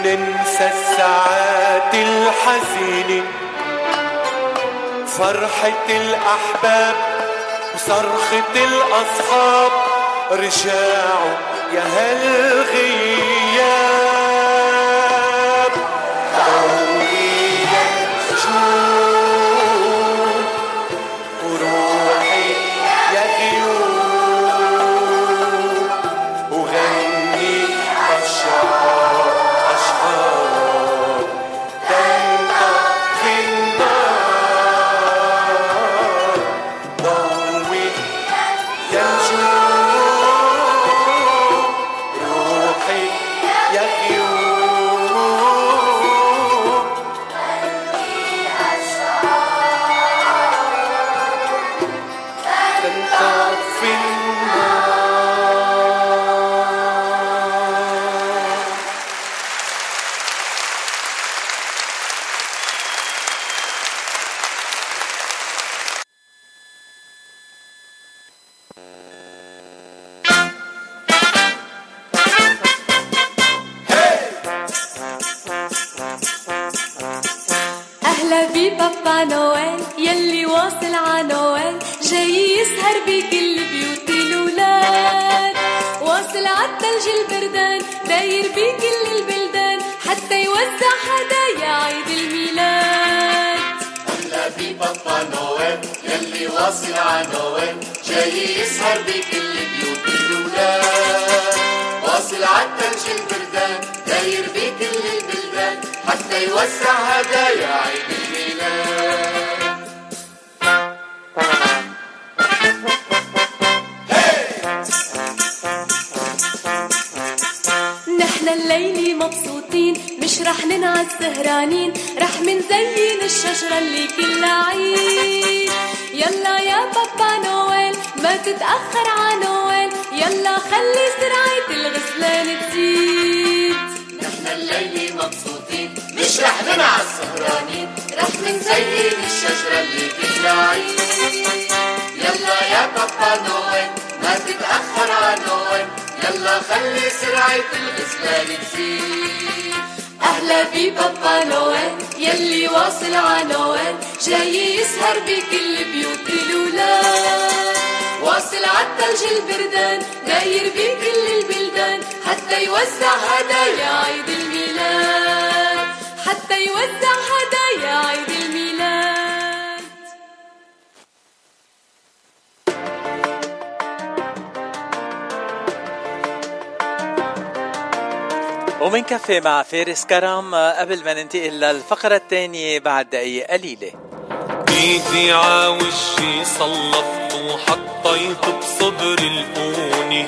وننسى الساعات الحزينة فرحة الأحباب وصرخة الأصحاب رجعوا يا هالغياب. ضوي النجوم مع فارس كرم قبل ما ننتقل للفقرة الثانية بعد دقيقة قليلة. ايدي عاوشي صلبت وحطيت بصدر الأوني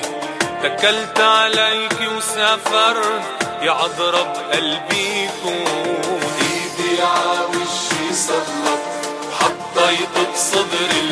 تكلت عليك وسافرت يا عذرة بقلبي كوني ايدي عاوشي صلبت وحطيت بصدر الأوني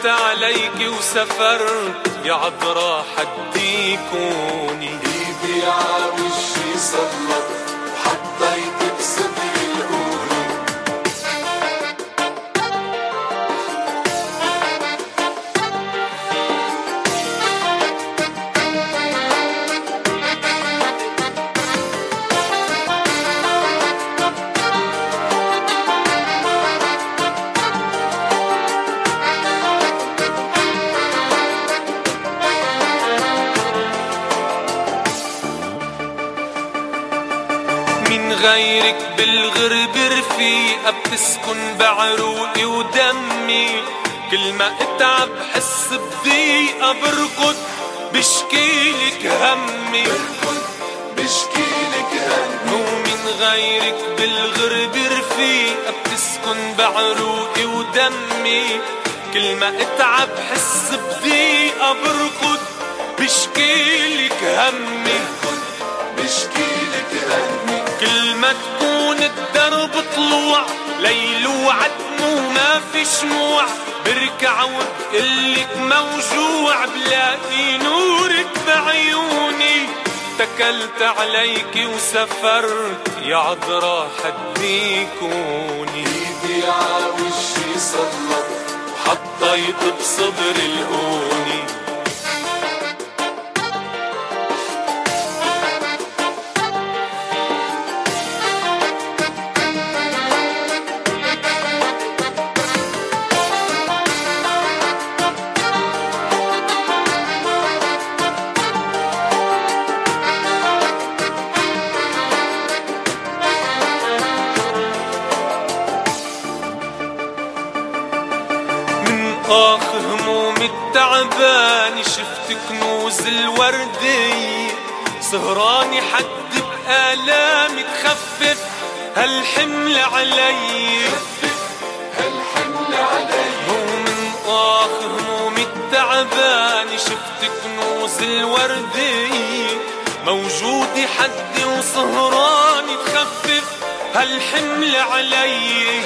تكلت عليك وسافرت يا عذرا حدي كوني ايدي عاوشي صلبت وحطيت بعروقي ودمي. كل ما أتعب حس بضيقة بركض بشكيلك همي. بشكيلك همي. ومن غيرك بالغرب رفيقة بتسكن بعروقي ودمي. كل ما أتعب حس بضيقة بركض بشكيلك همي. بشكيلك همي. كل ما تكون الدرب طلوع ليل وعتم وما في شموع. بركع وبقلك موجوع. بلاقي نورك بعيوني. تكلت عليك وسافرت. يا عذرا حدي كوني إيدي عاوشي صلبت وحطيت بصدر الأوني شفت كنوز الوردية سهراني حد بآلامي تخفف هالحمل علي. هالحمل علي ومن آخ هموم التعبان شفت كنوز الوردية موجودة حدي وسهراني تخفف هالحمل علي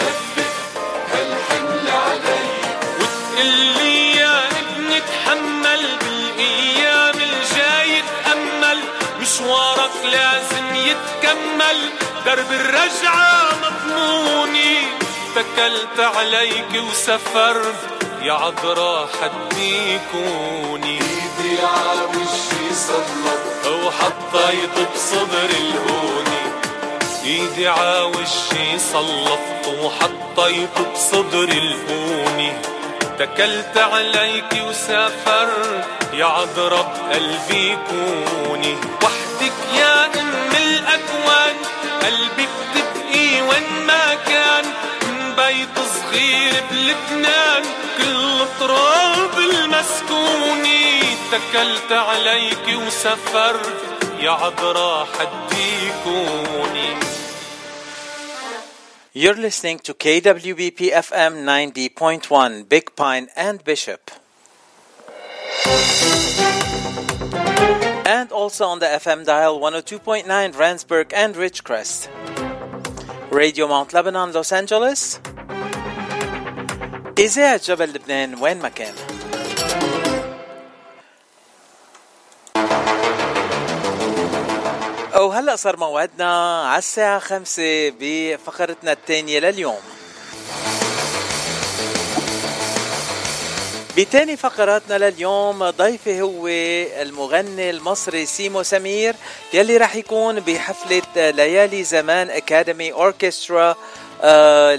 هالحمل علي. مشوارك لازم يتكمل. درب الرجعة مضموني. تكلت عليك وسافرت يا عذرا حدي كوني إيدي عاوشي صلبت وحطيت بصدر الهوني. إيدي عاوشي صلفت وحطيت بصدر الهوني. تكلت عليك وسافرت يا عذرا بقلبي كوني وحدك يا أم الأكوان قلبي بتبقي وين ما كان من بيت صغير بلبنان كل تراب المسكوني تكلت عليك وسافرت يا عذرا حدي كوني You're listening to KWBP FM 90.1 Big Pine and Bishop. And also on the FM dial 102.9 Randsburg and Ridgecrest. Radio Mount Lebanon, Los Angeles. إذاعة جبل لبنان وين ما كان وهلا صار موعدنا على الساعة خمسة بفقرتنا الثانية لليوم بتاني فقراتنا لليوم ضيفي هو المغني المصري سيمو سمير يلي راح يكون بحفلة ليالي زمان Academy Orchestra آه،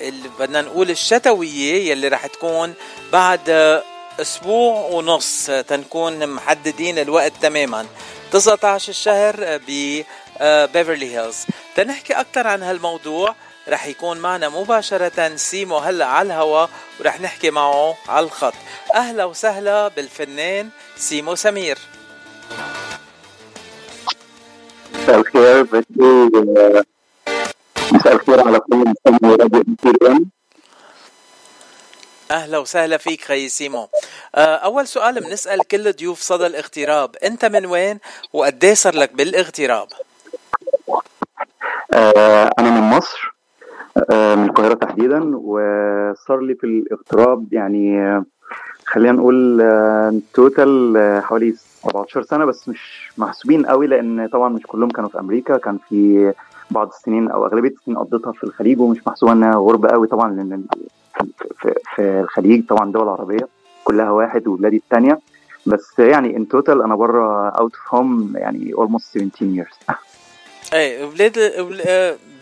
اللي بدنا نقول الشتوية يلي راح تكون بعد أسبوع ونص تنكون محددين الوقت تماما. 19 الشهر ب بيفرلي هيلز تنحكي أكثر عن هالموضوع؟ رح يكون معنا مباشرة سيمو هلا على الهواء ورح نحكي معه على الخط. أهلا وسهلا بالفنان سيمو سمير. مساء الخير بدي مساء الخير على كل مستمعي راديو أهلا وسهلا فيك خي سيمو. آه، أول سؤال بنسأل كل ضيوف صدى الاغتراب. أنت من وين وقد صار لك بالاغتراب؟ آه، أنا من مصر. آه، من القاهرة تحديدا وصار لي في الاغتراب يعني خلينا نقول total حوالي 17 سنة بس مش محسوبين قوي لأن طبعا مش كلهم كانوا في أمريكا. كان في بعض السنين أو أغلبية السنين قضيتها في الخليج ومش محسوبة إنها غربة قوي طبعا لأن في, في الخليج طبعا دول عربية كلها واحد وبلادي الثانية بس يعني in total أنا بره out of home يعني almost 17 years. إيه بلاد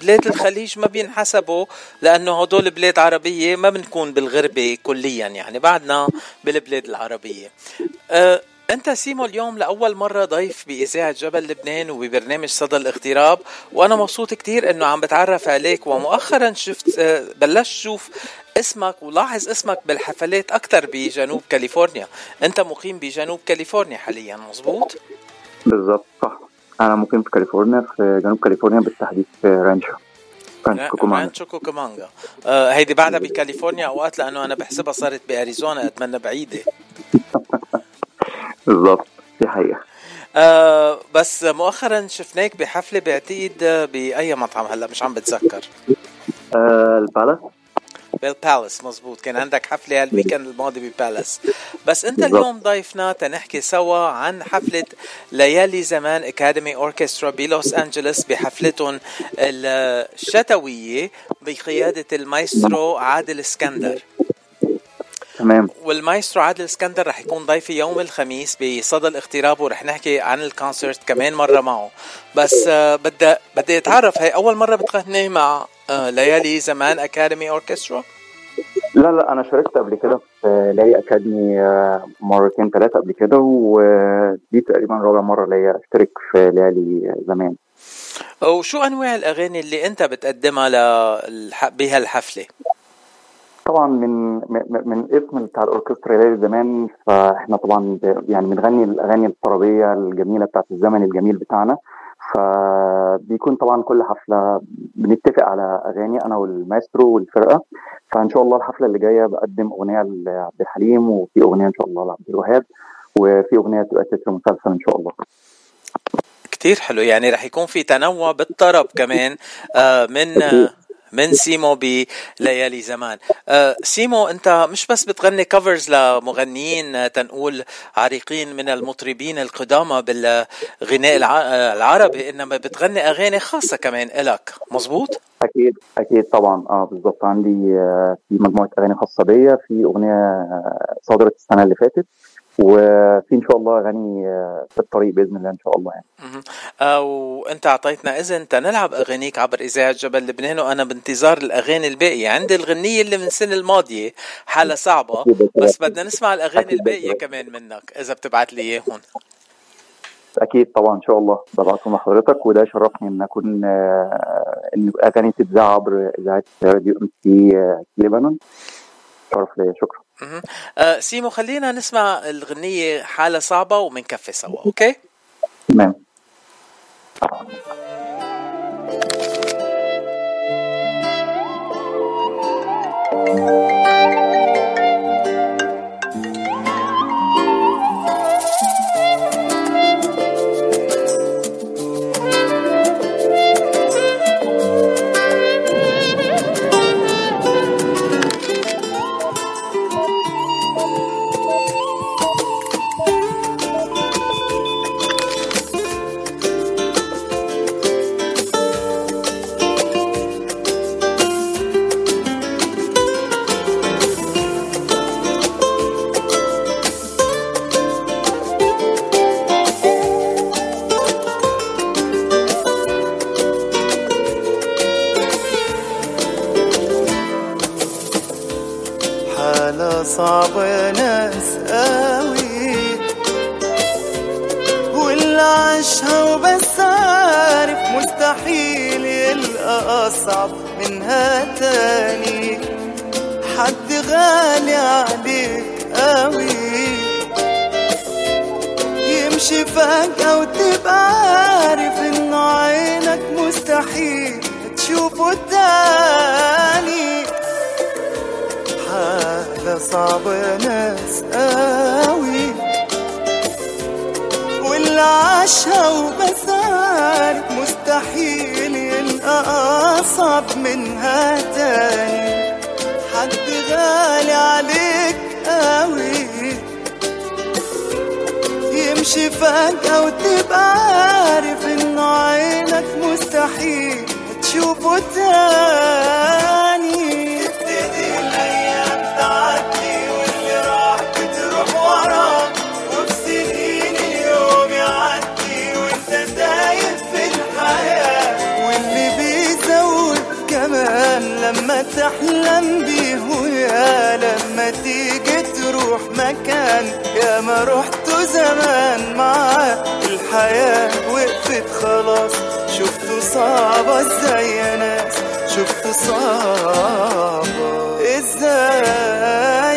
بلاد الخليج ما بينحسبوا لأنه هدول بلاد عربية ما بنكون بالغربة كليا يعني بعدنا بالبلاد العربية. أه أنت سيمو اليوم لأول مرة ضيف بإذاعة جبل لبنان وببرنامج صدى الاغتراب وأنا مبسوط كتير إنه عم بتعرف عليك ومؤخرا شفت أه، بلشت شوف اسمك ولاحظ اسمك بالحفلات أكثر بجنوب كاليفورنيا. أنت مقيم بجنوب كاليفورنيا حاليا مزبوط بالضبط صح. أنا مقيم في كاليفورنيا في جنوب كاليفورنيا بالتحديد في رانشو. رانشو كوكامونجا. آه هيدي بعدها بكاليفورنيا أوقات لأنه أنا بحسبها صارت بأريزونا قد ما بعيدة. بالضبط دي حقيقة. آه بس مؤخرا شفناك بحفلة بعتقد بأي مطعم هلأ؟ مش عم بتذكر. آه البالاس. بالبالاس مزبوط كان عندك حفلة هال weekend الماضي ببالاس بس انت اليوم ضيفنا تنحكي سوا عن حفلة ليالي زمان Academy Orchestra بلوس أنجلوس بحفلتهم الشتوية بقيادة المايسترو عادل اسكندر. تمام. والمايسترو عادل اسكندر رح يكون ضيفي يوم الخميس بصدى الاغتراب ورح نحكي عن ال concert كمان مرة معه. بس آه، بدي بدي أتعرف هي أول مرة بتغني مع آه، ليالي زمان Academy Orchestra لا لا أنا شاركت قبل كده في ليالي اكاديمي آه، مرتين ثلاثة قبل كده ودي تقريبا رابع مرة ليا أشترك في ليالي زمان. وشو أنواع الأغاني اللي أنت بتقدمها بهالحفله طبعا من من اسم بتاع الأوركسترا ليالي زمان فإحنا طبعا يعني بنغني الأغاني الطربيه الجميلة بتاعت الزمن الجميل بتاعنا. فبيكون طبعا كل حفلة بنتفق على أغاني أنا والمايسترو والفرقة. فإن شاء الله الحفلة اللي جاية بقدم أغنية لعبد الحليم وفي أغنية إن شاء الله لعبد الوهاب وفي أغنية تبقى تتر مسلسل إن شاء الله. كتير حلو. يعني رح يكون في تنوع بالطرب كمان. آه، من من سيمو بليالي زمان. أه سيمو انت مش بس بتغني كفرز لمغنيين تنقول عريقين من المطربين القدامى بالغناء العربي إنما بتغني أغاني خاصة كمان إلك. مزبوط أكيد أكيد طبعا. آه بالظبط عندي آه، في مجموعة أغاني خاصة بيا. في أغنية آه، صدرت السنة اللي فاتت. وفي إن شاء الله اغاني آه، في الطريق بإذن الله إن شاء الله يعني. وأنت أعطيتنا إذن تنلعب أغانيك عبر إذاعة جبل لبنان وأنا بانتظار الأغاني الباقية، عندي الغنية اللي من السنة الماضية حالة صعبة بس بدنا نسمع الأغاني الباقية كمان منك إذا بتبعت لي إياهم. أكيد طبعا إن شاء الله. ببعتهم لحضرتك وده شرفني إن أكون آه، إن أغاني تتذاع عبر إذاعة راديو أم سي لبنان. شرف ليا شكرا. آه سيمو خلينا نسمع الغنية حالة صعبة ومنكفي سوا okay؟ تمام يا ناس قوي. واللي عاشها وبس عارف مستحيل يلقى أصعب منها تاني. حد غالي عليك قوي. يمشي فجأة وتبقى عارف إنه عينك مستحيل تشوفه تاني. صعبة يا ناس قوي واللي عاشها وبس عارف مستحيل يلقى أصعب منها تاني. حد غالي عليك قوي. يمشي فجأة وتبقى عارف إنه عينك مستحيل تشوفه تاني. لما تحلم بيه ويا لما تيجي تروح مكان. يا ما رحت زمان معاه. الحياة وقفت خلاص. شفته صعبة إزاي يا ناس. شفته صعبة إزاي؟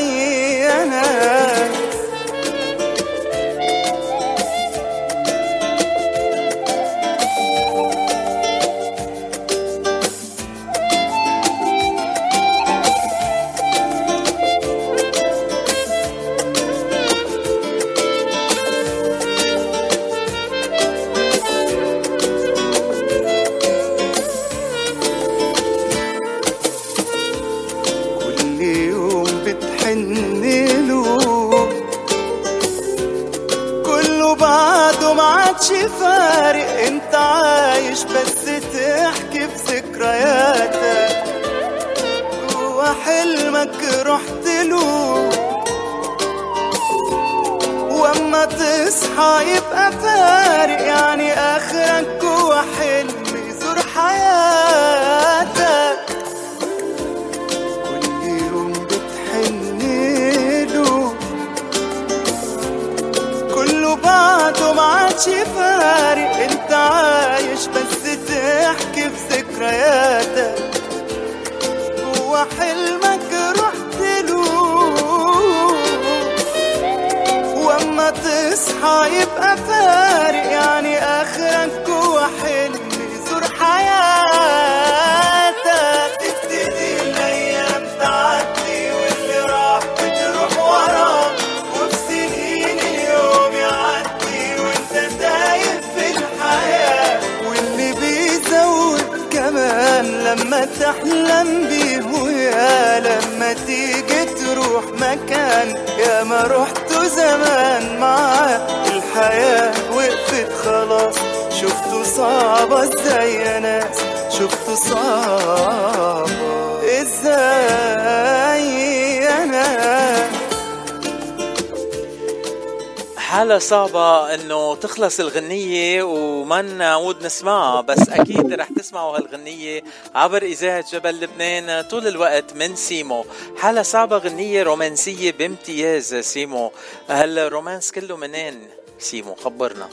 صعبة إنه تخلص الغنية وما نعود نسمعها بس أكيد رح تسمعوا هالغنية عبر إذاعة جبل لبنان طول الوقت من سيمو. حالة صعبة غنية رومانسية بامتياز سيمو. هالرومانس كله منين سيمو؟ خبرنا.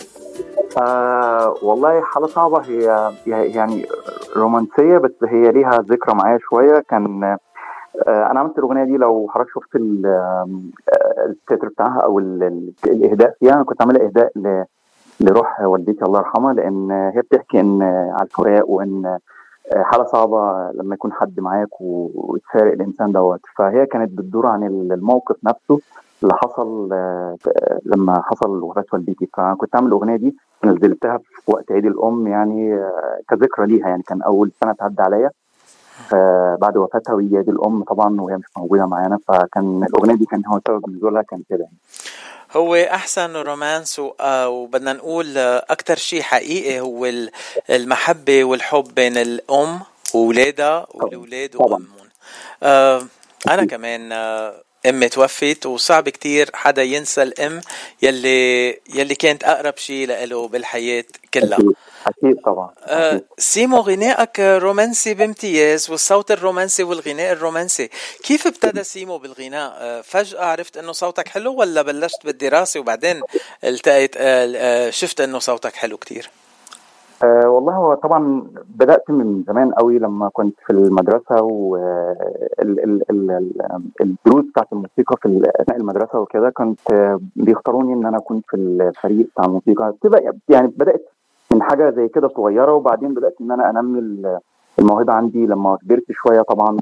آه والله حالة صعبة. هي- يعني رومانسية بس هي ليها ذكرى معايا شوية. كان آه أنا عملت الأغنية دي لو حضرتك شفت آه، التتر بتاعها أو ال- ال- الإهداء فيها. أنا كنت عاملها إهداء ل- لروح والدتي الله يرحمها لأن هي بتحكي إن على الفراق وإن آه، حالة صعبة لما يكون حد معاك ويتفارق الإنسان دوت. فهي كانت بتدور عن الموقف نفسه اللي حصل لما حصل وفاة والدتي. فكنت عامل الأغنية دي نزلتها في وقت عيد الأم يعني كذكرى ليها يعني كان أول سنة تعدي عليا. بعد وفاتها ويجي عيد الأم طبعا وهي مش موجودة معانا فكان الأغنية دي كان هو سبب نزولها كان كده يعني. هو أحسن رومانس آه، وبدنا نقول آه، أكثر شيء حقيقي هو ال- المحبة والحب بين الأم واولادها والاولاد وامهم آه، أنا كمان آه، أمي توفت وصعب كتير حدا ينسى الأم يلي يلي كانت أقرب شيء له بالحياة كلها. أكيد طبعا آه سيمو غنائك رومانسي بامتياز والصوت الرومانسي والغناء الرومانسي. كيف ابتدى سيمو بالغناء؟ آه فجأة عرفت إنه صوتك حلو ولا بلشت بالدراسة وبعدين التقيت آه شفت إنه صوتك حلو كتير؟ أه والله هو طبعا بدأت من زمان قوي لما كنت في المدرسة والدروس بتاعت الموسيقى في أثناء المدرسة وكده كنت بيختاروني إن أنا أكون في الفريق بتاع الموسيقى. يعني بدأت من حاجة زي كده صغيرة وبعدين بدأت إن أنا أنمي الموهبة عندي. لما كبرت شوية طبعا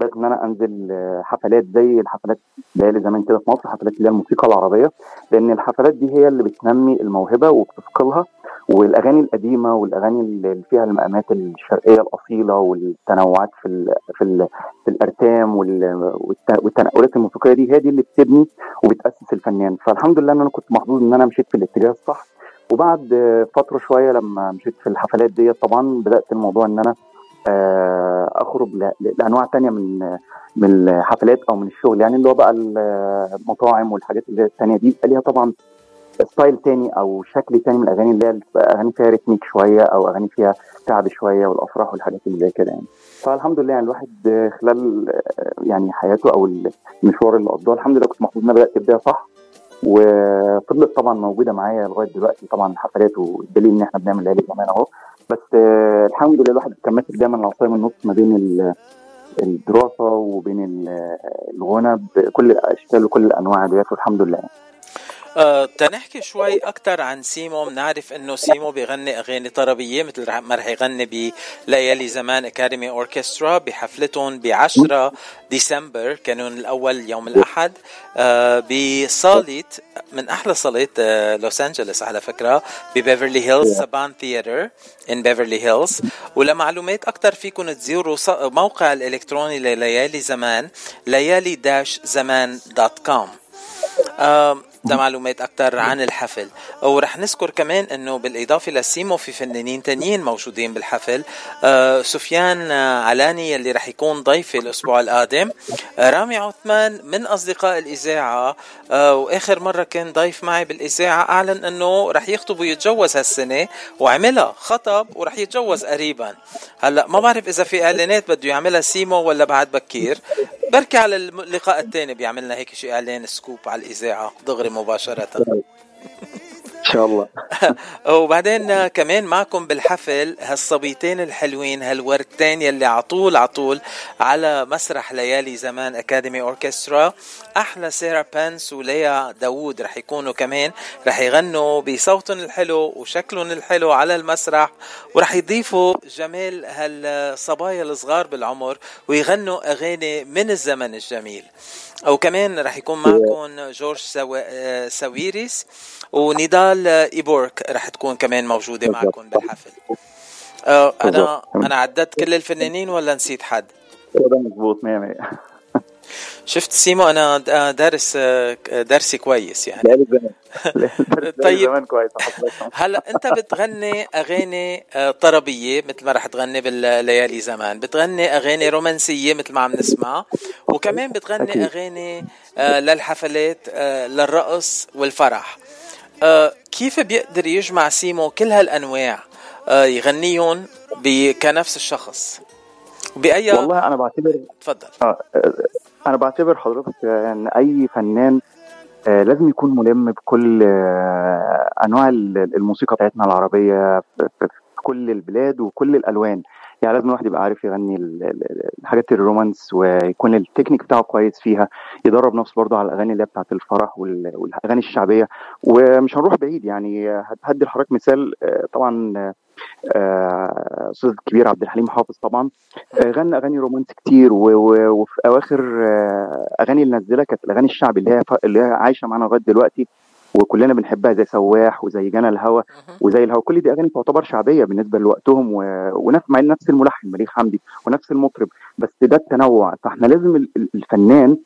بدأت إن أنا أنزل آه، حفلات زي الحفلات اللي زمان كده في مصر حفلات اللي هي الموسيقى العربية. لأن الحفلات دي هي اللي بتنمي الموهبة وبتثقلها والأغاني القديمة والأغاني اللي فيها المقامات الشرقية الأصيلة والتنوعات في ال في ال في الارتام وال- والت- والتنقلات الموسيقية دي هي دي اللي بتبني وبتأسس الفنان. فالحمد لله إن أنا كنت محظوظ إن أنا مشيت في الاتجاه الصح. وبعد فترة شوية لما مشيت في الحفلات ديت طبعا بدأت الموضوع إن أنا آه، أخرج لأنواع تانية من من الحفلات أو من الشغل. يعني اللي هو بقى المطاعم والحاجات اللي التانية دي بيبقى ليها طبعا style تاني أو شكل تاني من الأغاني اللي هي أغاني فيها rhythmic شوية أو أغاني فيها شعبي شوية والأفراح والحاجات اللي زي كده يعني. فالحمد لله يعني الواحد خلال آه، يعني حياته أو المشوار اللي قضاه الحمد لله كنت محظوظ إن أنا بدأت بدايه صح. وفضلت طبعا موجودة معايا لغاية دلوقتي طبعا الحفلات والدليل إن إحنا بنعمل ليالي كمان أهو. بس آه، الحمد لله الواحد كان ماسك دايما العصايه من النص ما بين ال- الدراسة وبين ال- الغنى بكل الاشكال وكل الأنواع ديت والحمد لله. آه، تنحكي شوي أكثر عن سيمو بنعرف إنه سيمو بيغني أغاني طربية مثل ما رح يغني بليالي زمان Academy Orchestra بحفلتهم ب 10 ديسمبر كانون الأول يوم الأحد. آه، بصالة من أحلى صالات آه، لوس أنجلوس على فكرة ببيفرلي هيلز Saban Theatre in Beverly Hills ولمعلومات أكثر فيكم تزوروا موقع الإلكتروني لليالي زمان ليالي dash زمان dot com لمعلومات أكثر عن الحفل. ورح نذكر كمان أنه بالإضافة لسيمو في فنانين تانيين موجودين بالحفل. آه، سفيان آه، علاني اللي رح يكون ضيفي الأسبوع القادم. آه، رامي عثمان من أصدقاء الإذاعة. آه، وآخر مرة كان ضيف معي بالإذاعة أعلن أنه رح يخطب ويتجوز هالسنة. وعملها خطب ورح يتجوز قريبا. هلأ ما بعرف إذا في إعلانات بده يعملها سيمو ولا بعد بكير. بركي على اللقاء الثاني بيعملنا هيك شيء إعلان سكوب على الإذاعة. دغري مباشرة. إن شاء الله. وبعدين كمان معكم بالحفل هالصبيتين الحلوين هالوردتين يلي عطول عطول على مسرح ليالي زمان Academy Orchestra أحلى سيرا بانس وليا داوود رح يكونوا كمان. رح يغنوا بصوتهم الحلو وشكلهم الحلو على المسرح. ورح يضيفوا جمال هالصبايا الصغار بالعمر ويغنوا أغاني من الزمن الجميل. وكمان رح يكون معكم جورج سو... آه، ساويريس ونضال إيبورك رح تكون كمان موجودة معكم بالحفل. آه، أنا. أنا عددت كل الفنانين ولا نسيت حد؟ 100 100 شفت سيمو أنا د- دارس آه، درسي كويس يعني. طيب. كويس هلا أنت بتغني أغاني آه، طربية مثل ما رح تغني بالليالي زمان. بتغني أغاني رومانسية مثل ما عم نسمع. وكمان بتغني. أغاني آه، للحفلات آه، للرقص والفرح. آه، كيف بيقدر يجمع سيمو كل هالأنواع آه، يغنيهم كنفس الشخص؟ باي والله أنا بعتبر تفضل. آه آه، أنا بعتبر حضرتك إن أي فنان آه، لازم يكون ملم بكل آه، أنواع ال- الموسيقى بتاعتنا العربية في كل البلاد وكل الألوان. يعني لازم الواحد يبقى عارف يغني ال- ال- الحاجات الرومانس ويكون التكنيك بتاعه كويس فيها يدرب نفسه برضه على الأغاني اللي هي بتاعت الفرح وال- والأغاني الشعبية. ومش هنروح بعيد يعني هدي لحضرتك مثال آه، طبعا آه، آه، أستاذ الكبير عبد الحليم حافظ طبعا آه، غنى أغاني رومانسي كتير وفي أواخر آه، أغاني اللي نزلها كانت الأغاني الشعبي اللي هي اللي هي عايشة معانا لغاية دلوقتي. وكلنا بنحبها زي سواح وزي جنى الهوى وزي الهوى. كل دي أغاني تعتبر شعبية بالنسبة لوقتهم و... ونفس مع نفس الملحن مليك حمدي ونفس المطرب بس ده التنوع. فإحنا لازم ال- ال- الفنان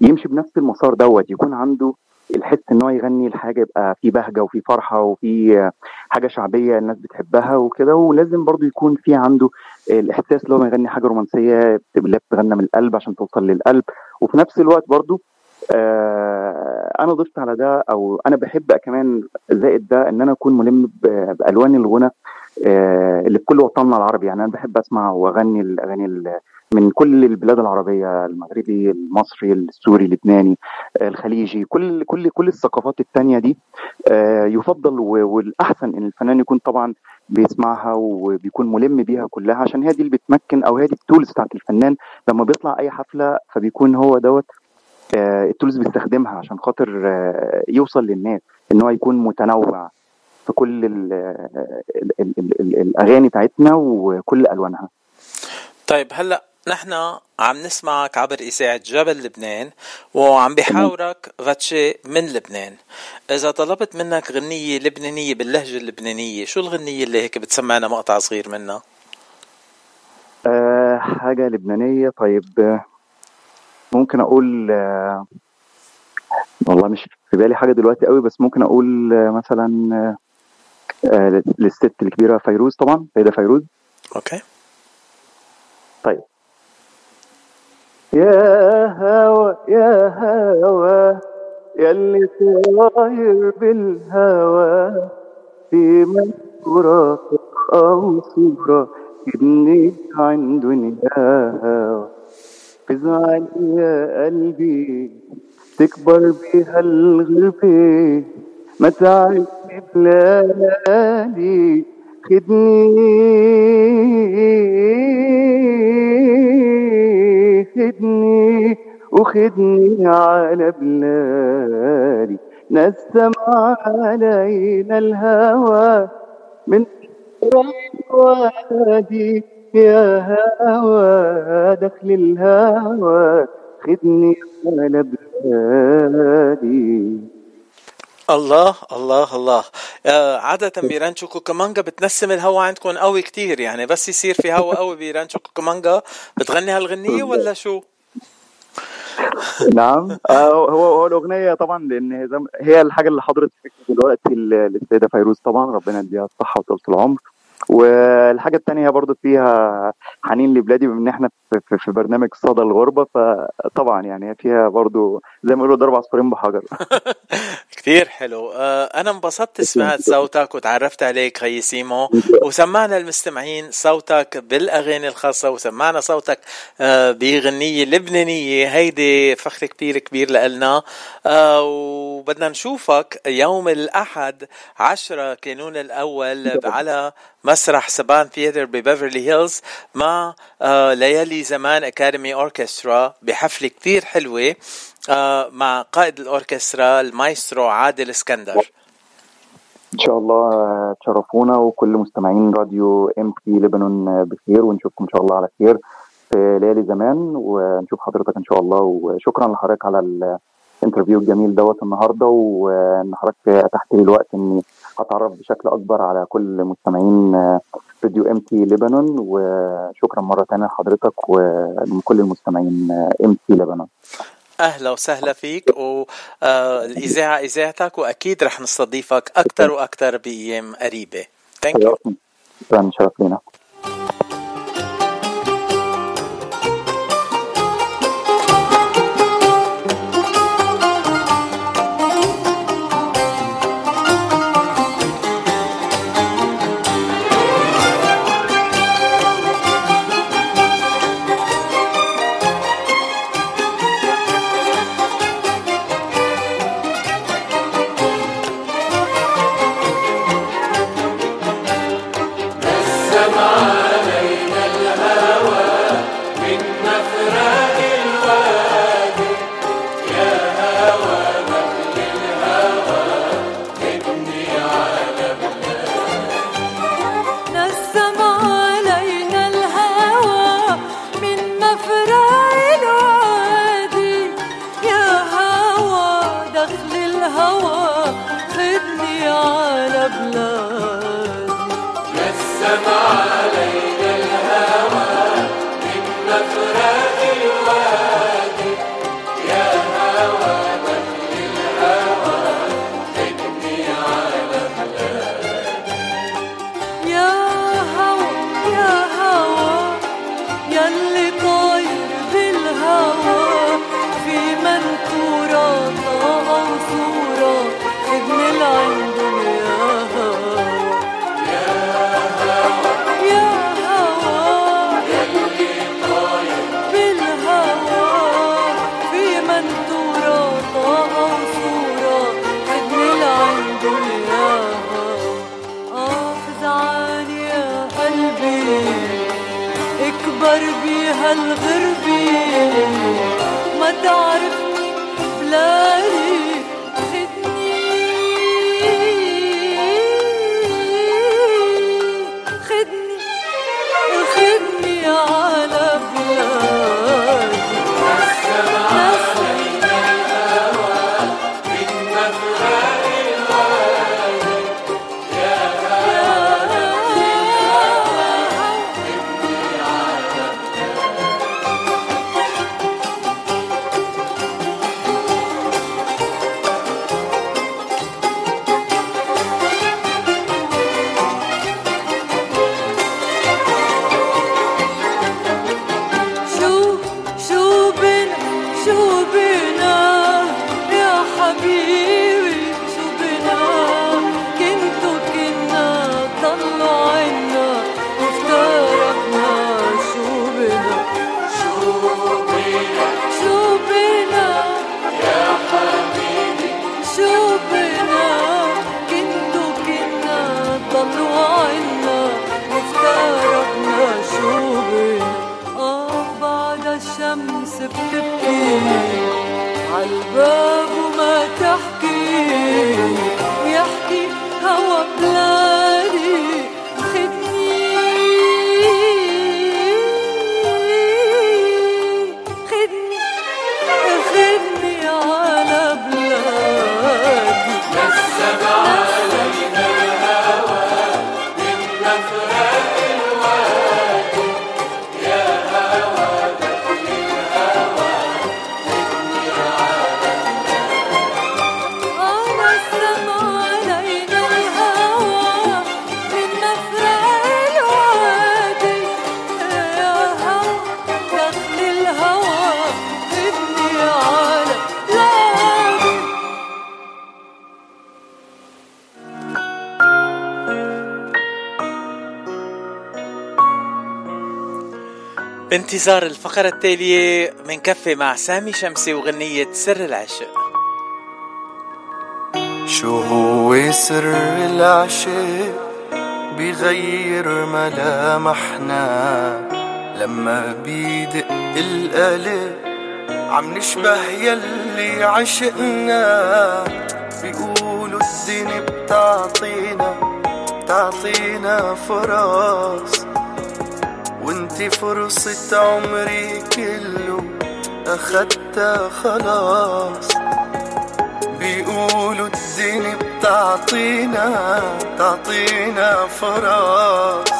يمشي بنفس المسار دوت يكون عنده الحس إن هو يغني الحاجة يبقى في بهجة وفي فرحة وفي حاجة شعبية الناس بتحبها وكده. ولازم برضو يكون في عنده الإحساس اللي هو يغني حاجة رومانسية اللي بتغنى من القلب عشان توصل للقلب. وفي نفس الوقت برضو أنا ضفت على ده أو أنا بحب كمان زائد ده إن أنا أكون ملم بألوان الغنى آه اللي في كل وطننا العربي. يعني أنا بحب أسمع وأغني الأغاني ال- من كل البلاد العربية المغربي المصري السوري اللبناني آه الخليجي كل كل كل الثقافات التانية دي آه يفضل والأحسن إن الفنان يكون طبعا بيسمعها وبيكون ملم بيها كلها عشان هي دي اللي بتمكن أو هي دي التولز بتاعت الفنان. لما بيطلع أي حفلة فبيكون هو دوت آه، التولز بيستخدمها عشان خاطر آه، يوصل للناس إن هو يكون متنوع في كل ال ال ال ال ال الأغاني بتاعتنا وكل ألوانها. طيب هلأ نحن عم نسمعك عبر إذاعة جبل لبنان وعم بحاورك غتشي من لبنان. إذا طلبت منك غنية لبنانية باللهجة اللبنانية شو الغنية اللي هيك بتسمعنا مقطع صغير منها؟ آه حاجة لبنانية. طيب آه، ممكن أقول آه والله مش في بالي حاجة دلوقتي قوي بس ممكن أقول آه مثلا آه للست الكبيرة فيروز طبعا سيدة فيروز. okay. طيب. يا هوى يا هوى يلي طاير بالهوى في منصورة أو صورة ابني عن دنيا ازعل يا قلبي تكبر بيها الغربة ما تعرف بلادي خدني. خدني وخدني على بلادي نسم علينا الهوى من وادي. يا هوى دخل الهوى خدني على بلادي. الله الله الله. آه عادة ب Rancho Cucamonga بتنسم الهوا عندكم قوي كتير يعني بس يصير في هوا قوي ب Rancho Cucamonga بتغني هالغنية ولا شو؟ نعم. آه، هو هو الأغنية طبعا لأن هي الحاجة اللي حضرت دلوقتي للسيده فيروز. طبعا ربنا يديها الصحة وطولة العمر. والحاجة الثانية برضو فيها حنين لبلادي بما إن إحنا في, في, برنامج صدى الغربة فطبعا يعني هي فيها برضو زي ما بيقولوا ضرب عصفورين بحجر. كتير حلو. آه أنا انبسطت سمعت صوتك وتعرفت عليك خي سيمو. وسمعنا المستمعين صوتك بالأغاني الخاصة وسمعنا صوتك آه بغنية لبنانية. هيدي فخر كتير كبير لنا آه وبدنا نشوفك يوم الأحد عشرة كانون الأول على مسرح Saban Theatre ببيفرلي هيلز مع آه زمان Academy Orchestra بحفلة كتير حلوة آه مع قائد الأوركسترا المايسترو عادل اسكندر. إن شاء الله آه، تشرفونا وكل مستمعين راديو ام بي لبنان آه، بخير ونشوفكم إن شاء الله على خير في ليالي زمان ونشوف حضرتك إن شاء الله وشكرا لحضرتك على ال interview الجميل دوت النهارده وإن حضرتك اتحت لي الوقت إني أتعرف بشكل أكبر على كل مستمعين آه، راديو إم تي لبنان وشكرا مرة ثانية لحضرتك ولكل المستمعين إم تي لبنان أهلا وسهلا فيك والاذاعه إذاعتك وأكيد رح نستضيفك أكثر وأكثر بأيام قريبة. ثانك يو شكرا شرف لنا بانتظار الفقرة التالية منكفي مع سامي شمسي وغنية سر العشق. شو هو سر العشق؟ بغير ملامحنا. لما بيدق القلب عم نشبه يلي عشقنا. بيقولوا الدنيا بتعطينا بتعطينا فرص. وانتي فرصة عمري كله. أخدتها خلاص. بيقولوا الدنيا بتعطينا بتعطينا فرص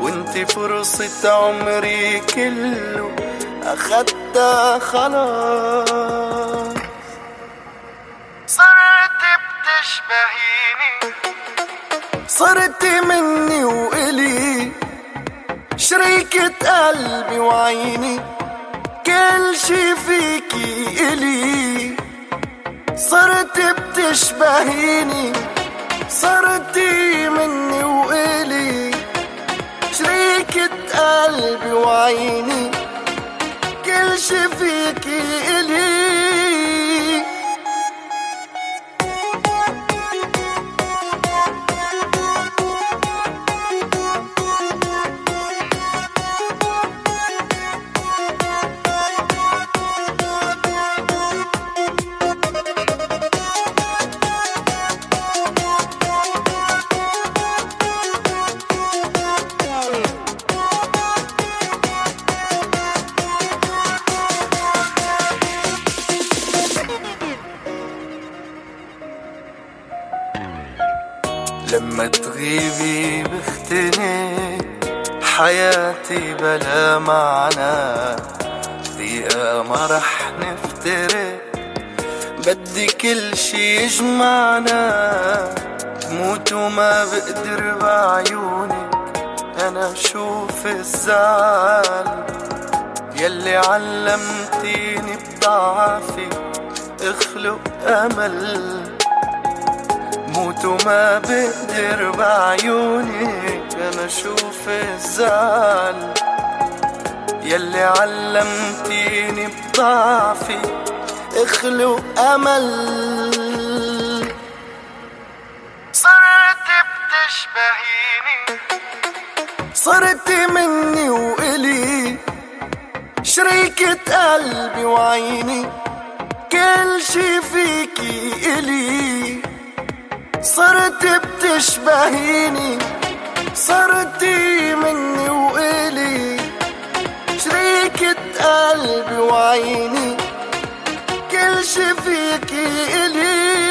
وانتي فرصة عمري كله. أخدتها خلاص. صرت بتشبهيني. صرت مني وإلي شريكة قلبي وعيني كل شي فيكي إلي. صرت بتشبهيني صرتي مني وإلي. شريكة قلبي وعيني كل شي فيكي إلي. بلا معنى. دقيقة ما رح نفترق. بدي كل شي يجمعنا. بموت وما بقدر بعيونك. أنا أشوف الزعل يلي علمتيني بضعفي. اخلق أمل. موت وما بقدر بعيونك. أنا أشوف الزعل يلي علمتيني بضعفي اخلق أمل. صرت بتشبهيني. صرت مني وإلي. شريكة قلبي وعيني. كل شي فيكي إلي. صرت بتشبهيني. صرتي مني وإلي. شريكة قلبي وعيني كل شي فيكي إلي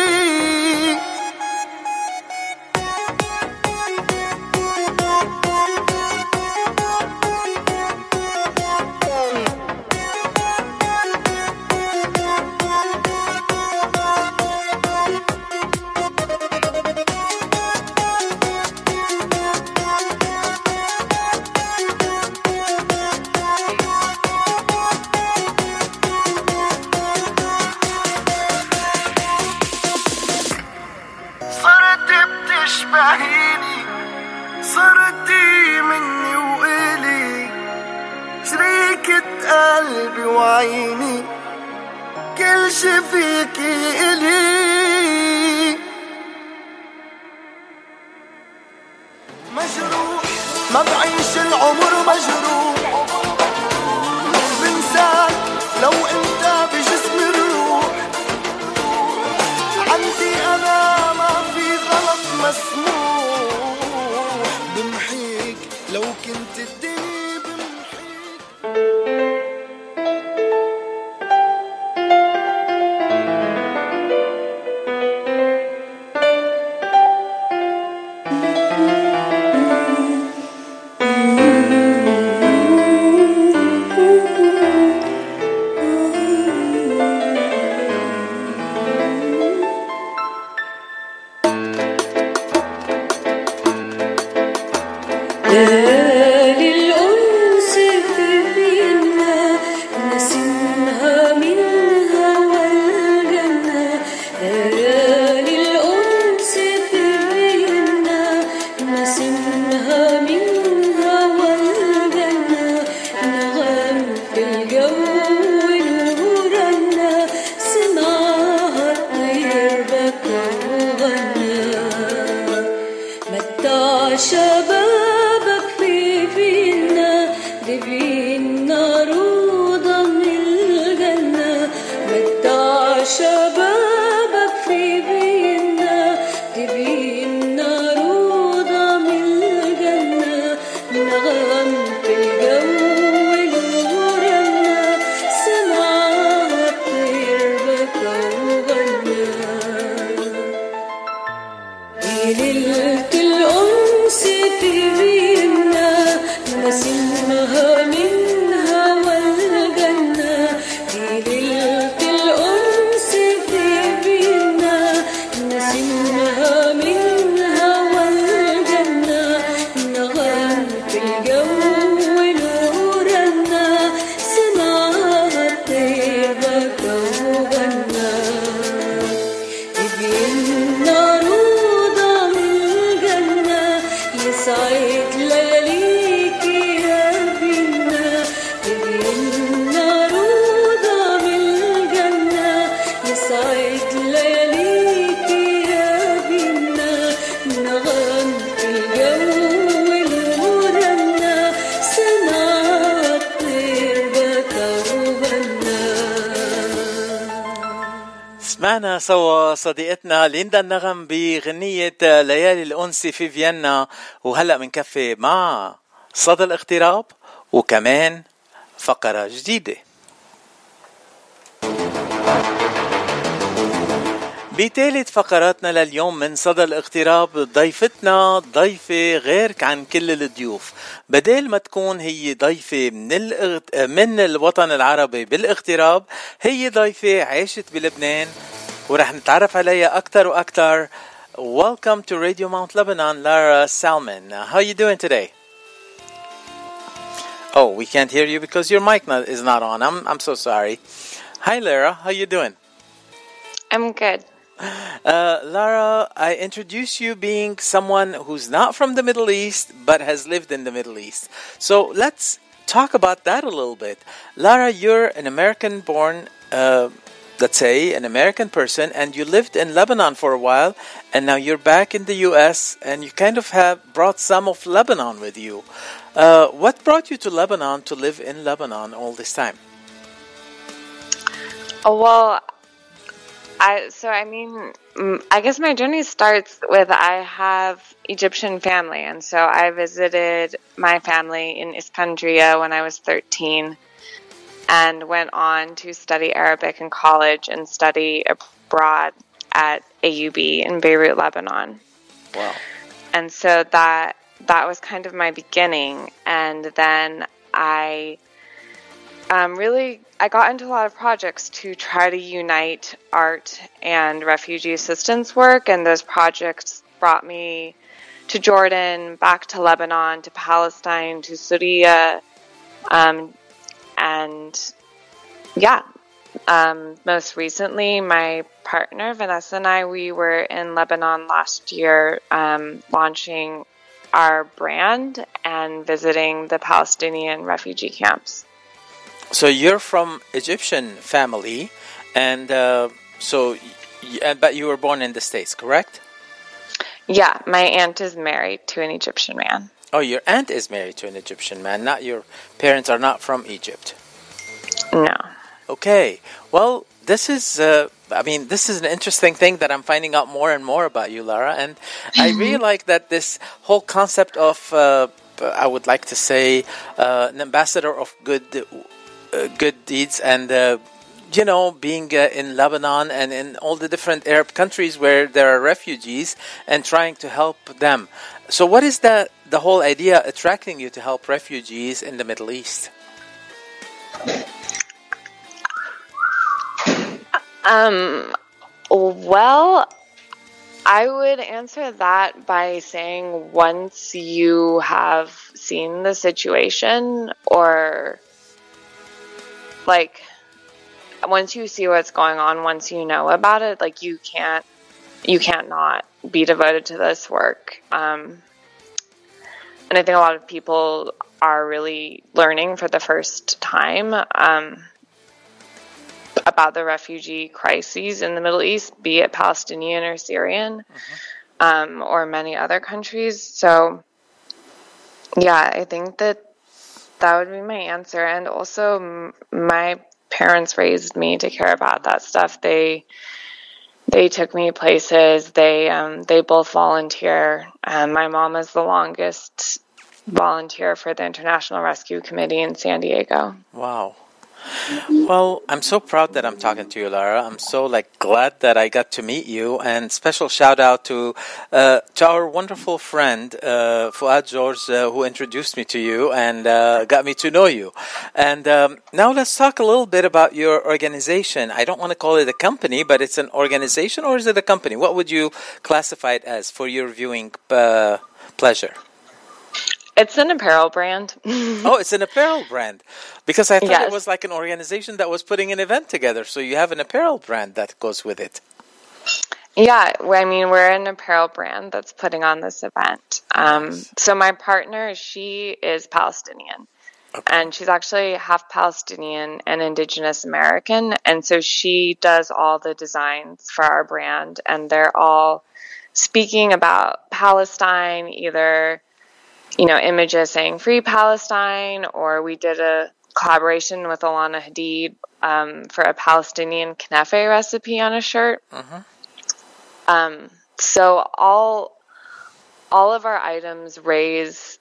صديقتنا ليندا النغم بغنية ليالي الأنس في فيينا. وهلأ بنكفي مع صدى الاغتراب وكمان فقرة جديدة. بثالث فقراتنا لليوم من صدى الاغتراب ضيفتنا ضيفة غير عن كل الضيوف. بدل ما تكون هي ضيفة من, الإغت... من الوطن العربي بالاغتراب هي ضيفة عاشت بلبنان ورح نتعرف عليها أكثر وأكثر Welcome to Radio Mount Lebanon, Lara Salman. How you doing today? Oh, we can't hear you because your mic not, is not on. I'm I'm so sorry. Hi, Lara. How you doing? I'm good. Uh, Lara, I introduce you being someone who's not from the Middle East but has lived in the Middle East. So let's talk about that a little bit. Lara, you're an American born, uh, let's say, an American person, and you lived in Lebanon for a while, and now you're back in the US, and you kind of have brought some of Lebanon with you. Uh, what brought you to Lebanon to live in Lebanon all this time? Oh, well, I so I mean, I guess my journey starts with I have Egyptian family, and so I visited my family in Iskandria when I was 13, and went on to study Arabic in college and study abroad at AUB in Beirut, Lebanon. Wow. And so that that was kind of my beginning, and then I um, really I got into a lot of projects to try to unite art and refugee assistance work, and those projects brought me to Jordan, back to Lebanon, to Palestine, to Syria, um, and yeah. Um, most recently, my partner Vanessa and I we were in Lebanon last year, um, launching our brand and visiting the Palestinian refugee camps. So you're from Egyptian family, and uh, so, but you were born in the States, correct? Yeah, my aunt is married to an Egyptian man. Oh, your aunt is married to an Egyptian man. Not your parents are not from Egypt. No. Okay. Well, this is. Uh, I mean, this is an interesting thing that I'm finding out more and more about you, Lara, and I really like that this whole concept of. Uh, I would like to say uh, an ambassador of good, uh, good deeds, and uh, you know, being uh, in Lebanon and in all the different Arab countries where there are refugees, and trying to help them. So, what is the the whole idea attracting you to help refugees in the Middle East? Um, well, I would answer that by saying once you have seen the situation or like once you see what's going on, once you know about it, like you can't you can't not be devoted to this work. Um, and I think a lot of people are really learning for the first time. Um, about the refugee crises in the Middle East, be it Palestinian or Syrian, um, or many other countries. So, yeah, I think that that would be my answer. And also, m- my parents raised me to care about that stuff. They they took me places. They um, they both volunteer. Um, my mom is the longest volunteer for the International Rescue Committee in San Diego. Wow. Well, I'm so proud that I'm talking to you, Lara. I'm so like glad that I got to meet you, and special shout out to uh, to our wonderful friend uh, Fuad George, uh, who introduced me to you and uh, got me to know you. And um, now let's talk a little bit about your organization. I don't want to call it a company, but it's an organization, or is it a company? What would you classify it as for your viewing uh, pleasure? It's an apparel brand. oh, it's an apparel brand. Because I thought Yes. it was like an organization that was putting an event together. So you have an apparel brand that goes with it. Yeah, I mean, we're an apparel brand that's putting on this event. Um, so my partner, she is Palestinian. And she's actually half Palestinian and Indigenous American. And so she does all the designs for our brand. And they're all speaking about Palestine, either, you know, images saying free Palestine, or we did a collaboration with Alana Hadid um, for a Palestinian knafe recipe on a shirt. Um, so all all of our items raise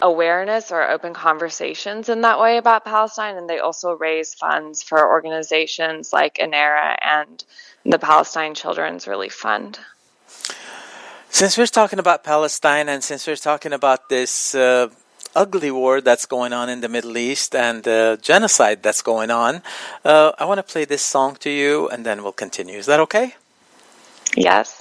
awareness or open conversations in that way about Palestine, and they also raise funds for organizations like Anera and the Palestine Children's Relief Fund. Since we're talking about Palestine and since we're talking about this uh, ugly war that's going on in the Middle East and the genocide that's going on, uh, I want to play this song to you and then we'll continue. Is that okay? Yes.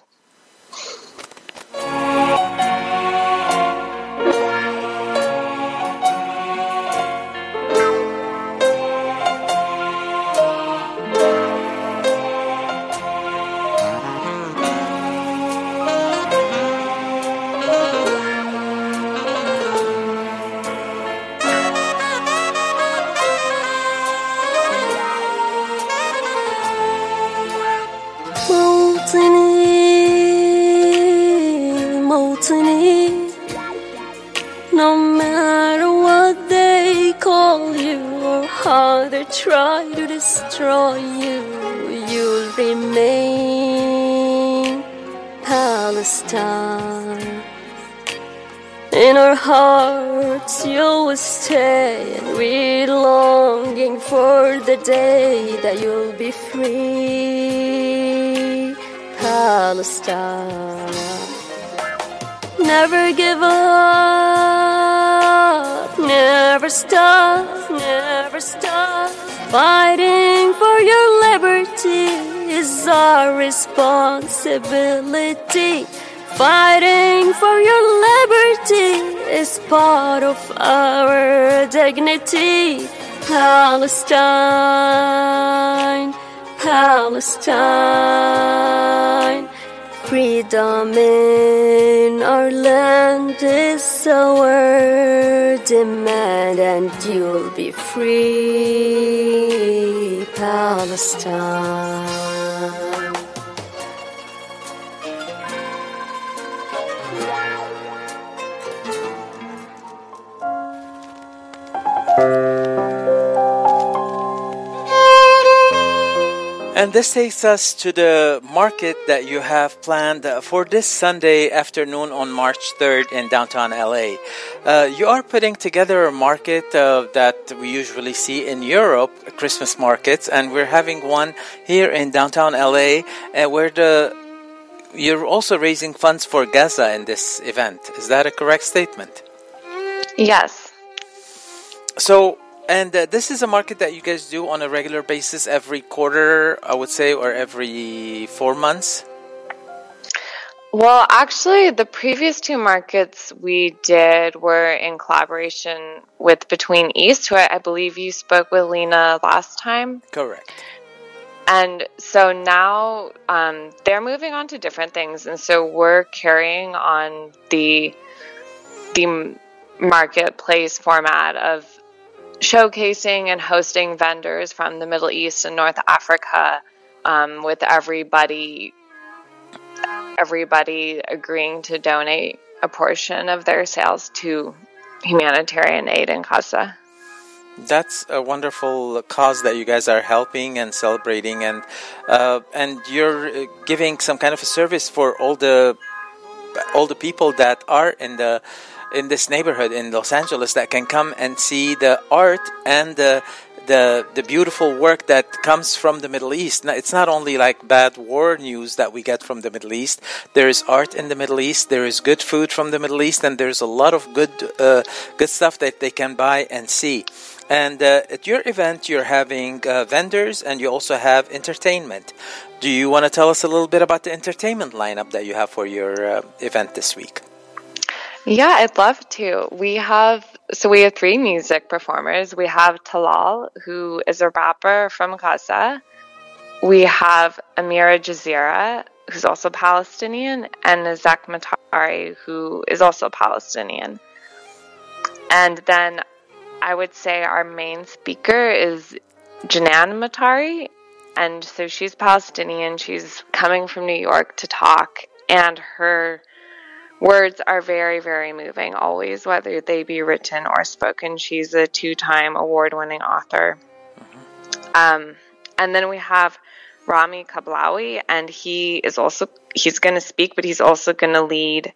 Try to destroy you, you'll remain Palestine. In our hearts you will stay, and we're longing for the day that you'll be free, Palestine. Never give up, never stop, never stop. Fighting for your liberty is our responsibility. Fighting for your liberty is part of our dignity. Palestine, Palestine. Freedom in our land is our demand, and you'll be free, Palestine. And this takes us to the market that you have planned for this Sunday afternoon on March 3rd in downtown LA. Uh, you are putting together a market uh, that we usually see in Europe, Christmas markets, and we're having one here in downtown LA uh, where the you're also raising funds for Gaza in this event. Is that a correct statement? Yes. So, and uh, this is a market that you guys do on a regular basis every quarter, I would say, or every four months? Well, actually, the previous two markets we did were in collaboration with Between East, who I, I believe you spoke with Lena last time. Correct. And so now um, they're moving on to different things, and so we're carrying on the the marketplace format of showcasing and hosting vendors from the Middle East and North Africa, um, with everybody everybody agreeing to donate a portion of their sales to humanitarian aid in Gaza. That's a wonderful cause that you guys are helping and celebrating, and uh, and you're uh, giving some kind of a service for all the all the people that are in the in this neighborhood in Los Angeles that can come and see the art and the the the beautiful work that comes from the Middle East. Now, it's not only like bad war news that we get from the Middle East. There is art in the Middle East. There is good food from the Middle East, and there's a lot of good uh, good stuff that they can buy and see. And uh, at your event, you're having uh, vendors and you also have entertainment. Do you want to tell us a little bit about the entertainment lineup that you have for your uh, event this week? Yeah, I'd love to. We have so we have three music performers. We have Talal, who is a rapper from Gaza. We have Amira Jazira, who's also Palestinian, and Nazak Matari, who is also Palestinian. And then I would say our main speaker is Janan Matari. And so she's Palestinian. She's coming from New York to talk. And her words are very, very moving, always, whether they be written or spoken. She's a two time award winning author. Um, and then we have Rami Kablawi, and he is also he's going to speak, but he's also going to lead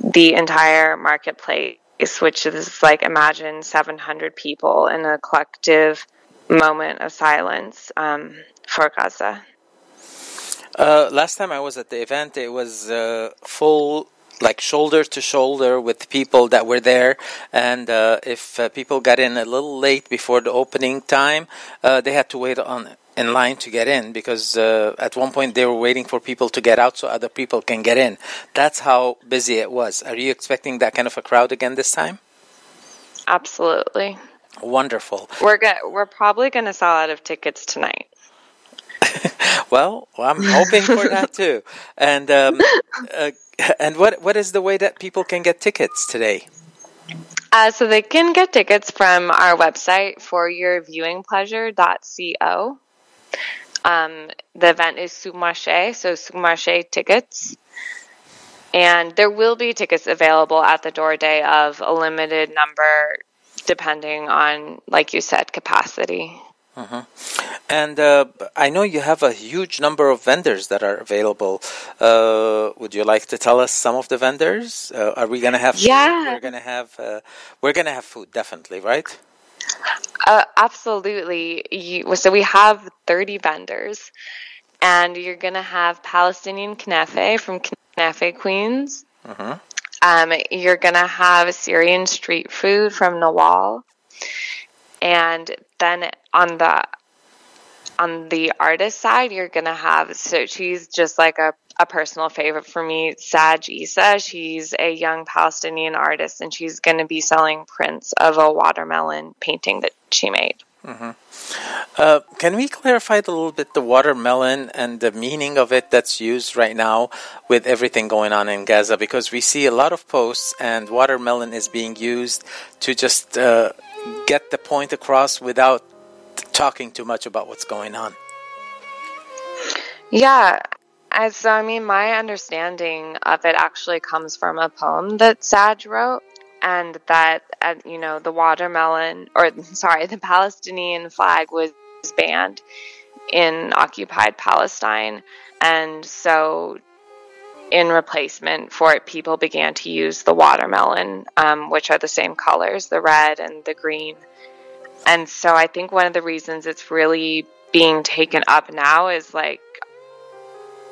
the entire marketplace which is like imagine 700 people in a collective moment of silence um, for Gaza. Uh, last time I was at the event, it was uh, full, like shoulder to shoulder with people that were there. And uh, if uh, people got in a little late before the opening time, uh, they had to wait on in line to get in because uh, at one point they were waiting for people to get out so other people can get in. That's how busy it was. Are you expecting that kind of a crowd again this time? Absolutely. Wonderful. We're go- we're probably going to sell out of tickets tonight. well, I'm hoping for that too. And um, uh, and what what is the way that people can get tickets today? Uh, so they can get tickets from our website for yourviewingpleasure.co. Um, the event is Supermarché, so Supermarché tickets. And there will be tickets available at the door day of a limited number, depending on, like you said, capacity. Hmm And uh, I know you have a huge number of vendors that are available. Uh, would you like to tell us some of the vendors? Uh, are we going to have? food? Yeah. we're going to have. Uh, we're going to have food, definitely, right? Uh, absolutely. You, so we have 30 vendors, and you're going to have Palestinian Knefe from Knefe Queens. Mm-hmm. Um, you're going to have Syrian street food from Nawal. And then on the on the artist side, you're gonna have so she's just like a, a personal favorite for me, Saj Isa. She's a young Palestinian artist, and she's gonna be selling prints of a watermelon painting that she made. hmm Uh, can we clarify a little bit the watermelon and the meaning of it that's used right now with everything going on in Gaza? Because we see a lot of posts, and watermelon is being used to just uh, get the point across without talking too much about what's going on. Yeah. So, I mean, my understanding of it actually comes from a poem that Saj wrote, and that, uh, you know, the watermelon, or sorry, the Palestinian flag was banned in occupied Palestine. And so, in replacement for it, people began to use the watermelon, um, which are the same colors, the red and the green. And so I think one of the reasons it's really being taken up now is like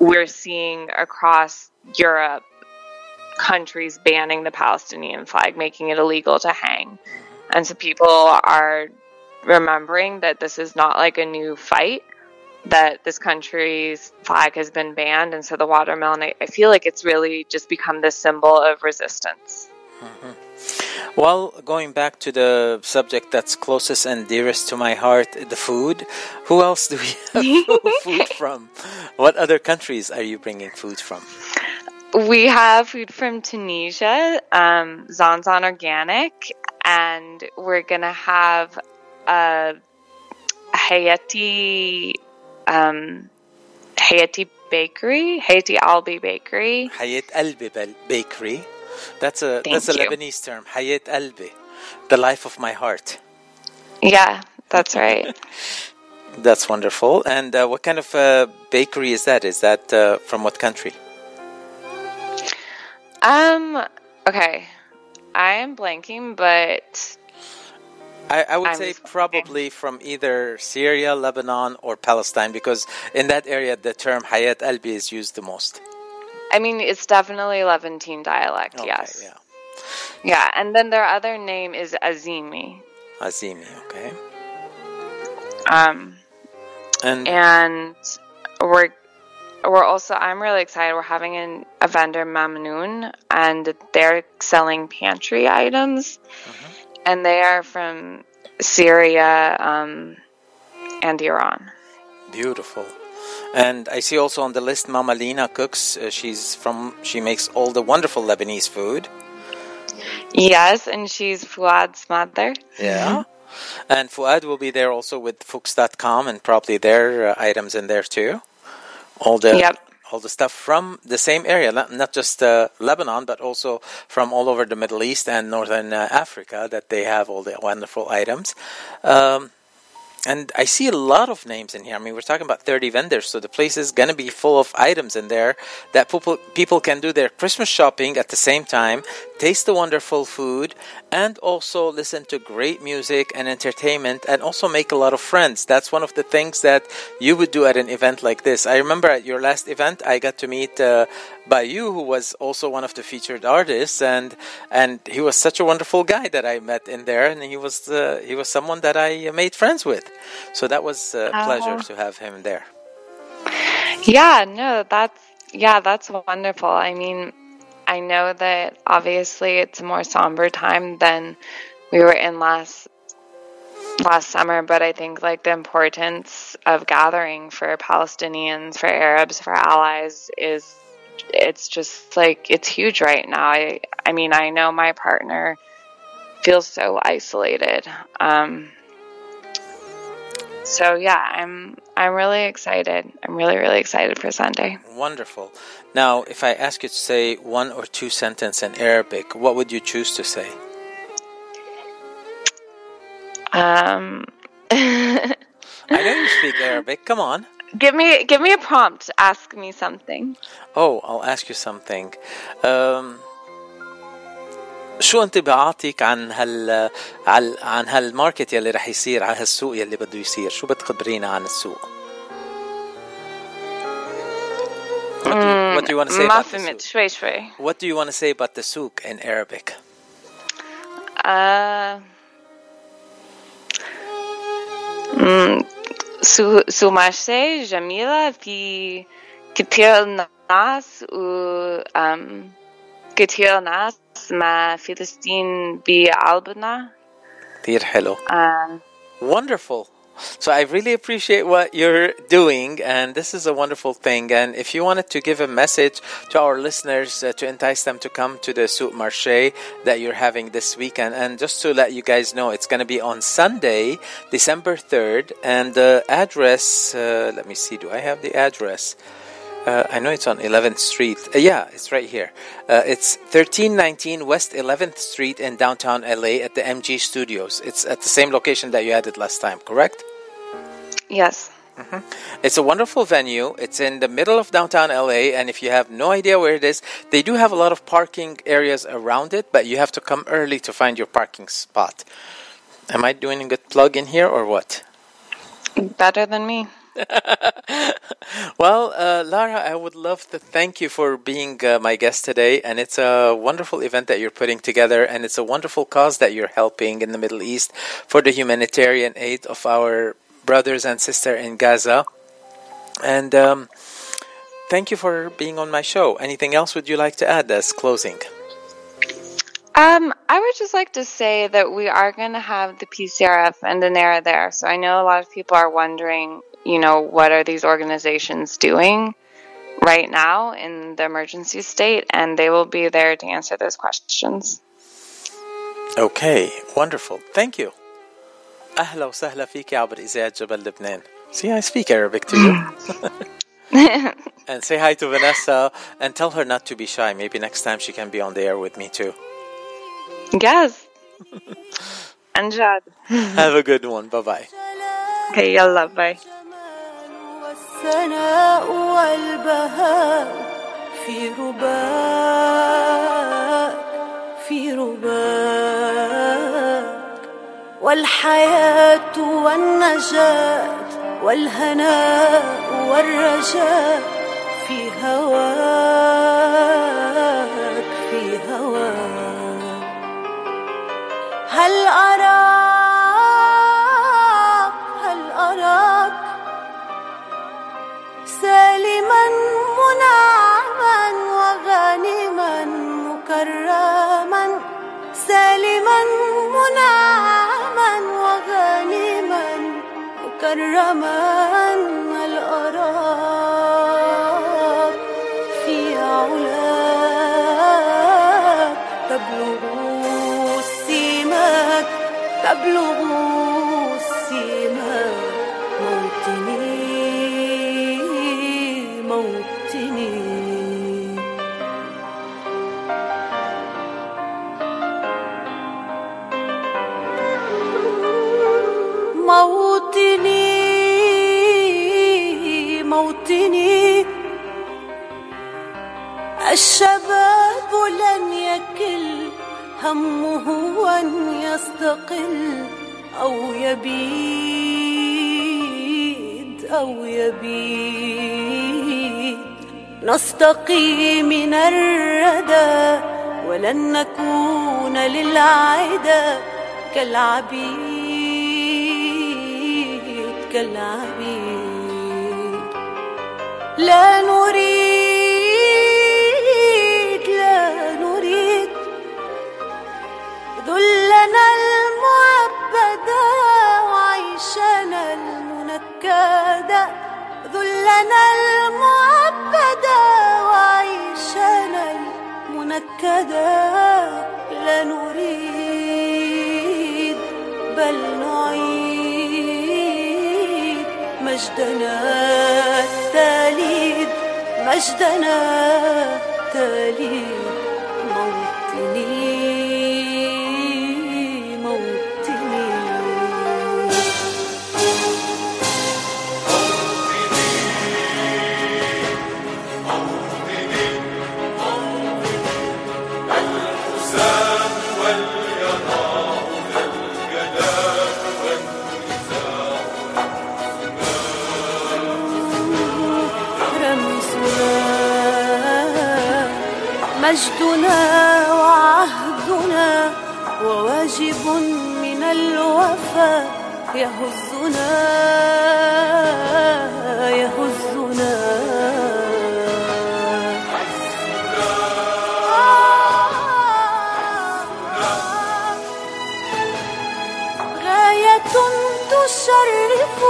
we're seeing across Europe countries banning the Palestinian flag, making it illegal to hang. And so people are remembering that this is not like a new fight, that this country's flag has been banned. And so the watermelon, I, I feel like it's really just become this symbol of resistance. Well, going back to the subject that's closest and dearest to my heart, the food. Who else do we have food from? What other countries are you bringing food from? We have food from Tunisia, um, Zanzan Organic, and we're gonna have a Hayati, um, Hayati Bakery, Hayati Albi Bakery. Hayat Albi Bakery. That's a Thank that's a you. Lebanese term. Hayat Albi, the life of my heart. Yeah, that's right. That's wonderful. And uh, what kind of uh, bakery is that? Is that uh, from what country? um, okay, I am blanking, but I, I would I'm say probably from either Syria, Lebanon, or Palestine, because in that area the term Hayat Albi is used the most. I mean it's definitely Levantine dialect. Okay, yes. yeah. Yeah, and then their other name is Azimi. Azimi, okay. Um, And and we're we're also I'm really excited. We're having an, a vendor Mamnoon, and they're selling pantry items, and they are from Syria um, and Iran. Beautiful. And I see also on the list Mama Lina cooks. Uh, she's from she makes all the wonderful Lebanese food. Yes, and she's Fuad's mother. Yeah. And Fuad will be there also with Fuchs.com and probably their uh, items in there too. All the Yep. All the stuff from the same area, not, just uh, Lebanon, but also from all over the Middle East and Northern uh, Africa that they have all the wonderful items. Um, and I see a lot of names in here. I mean, we're talking about 30 vendors, so the place is going to be full of items in there that people people can do their Christmas shopping at the same time, taste the wonderful food, and also listen to great music and entertainment, and also make a lot of friends. That's one of the things that you would do at an event like this. I remember at your last event, I got to meet uh, Bayu, who was also one of the featured artists, and and he was such a wonderful guy that I met in there, and he was uh, he was someone that I made friends with. So that was a pleasure Oh. to have him there. Yeah, no, that's yeah, that's wonderful. I mean, I know that obviously it's a more somber time than we were in last last summer, but I think like the importance of gathering for Palestinians, for Arabs, for allies is it's just like it's huge right now. I I mean, I know my partner feels so isolated. Um so yeah, I'm I'm really excited. I'm really really excited for Sunday. Wonderful. Now, if I ask you to say one or two sentences in Arabic, what would you choose to say? Um I know you speak Arabic. Come on Give me give me a prompt. Ask me something. Oh, I'll ask you something. Um, شو انطباعاتك عن هال عن عن هالماركت يلي رح يصير على هالسوق يلي بده يصير شو بتخبرينا عن السوق What do, you, what do you want to say ما about the فهمت souk? شوي شوي. What do you want to say about the souk in Arabic? آه مم، سو سو مارشي جميلة في كتير ناس و أم، كتير ناس مع فلسطين بقلبنا كثير حلو. آه، Wonderful. So I really appreciate what you're doing, and this is a wonderful thing. And if you wanted to give a message to our listeners uh, to entice them to come to the Souk Marché that you're having this weekend, and just to let you guys know, it's going to be on Sunday, December 3rd, and the address, uh, let me see, do I have the address? Uh, I know it's on 11th Street. Uh, yeah, it's right here. Uh, it's 1319 West 11th Street in downtown LA at the MG Studios. It's at the same location that you had it last time, correct? Yes. It's a wonderful venue. It's in the middle of downtown LA, and if you have no idea where it is, they do have a lot of parking areas around it, but you have to come early to find your parking spot. Am I doing a good plug in here or what? Better than me. Well, uh, Lara, I would love to thank you for being uh, my guest today. And it's a wonderful event that you're putting together. And it's a wonderful cause that you're helping in the Middle East for the humanitarian aid of our brothers and sister in Gaza. And um, thank you for being on my show. Anything else would you like to add as closing? Um, I would just like to say that we are going to have the PCRF and the NARA there. So I know a lot of people are wondering, you know, what are these organizations doing right now in the emergency state? And they will be there to answer those questions. Okay, wonderful. Thank you. أهلا وسهلا فيك عبر إذاعة جبل لبنان. See, I speak Arabic to you. and say hi to Vanessa and tell her not to be shy. Maybe next time she can be on the air with me too. Yes. Anjad. Have a good one. Bye bye. Okay, yalla, bye. الثناء والبهاء في رباك في رباك والحياة والنجاة والهناء والرجاء في هواك في هواك. هل أراك مكرما الشباب لن يكل همه أن يستقل أو يبيد أو يبيد. نستقي من الردى ولن نكون للعدا كالعبيد كالعبيد. لا نريد ذلنا المعبدا وعيشنا المنكدا ذلنا المعبدا وعيشنا المنكدا لا نريد بل نعيد مجدنا التاليد. مجدنا التاليد. مجدنا وعهدنا وواجب من الوفاء يهزنا يهزنا. غاية تشرف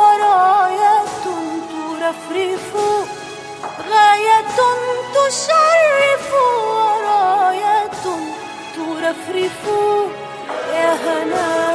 وراية ترفرف. غاية تشرف ترفرف يا هنا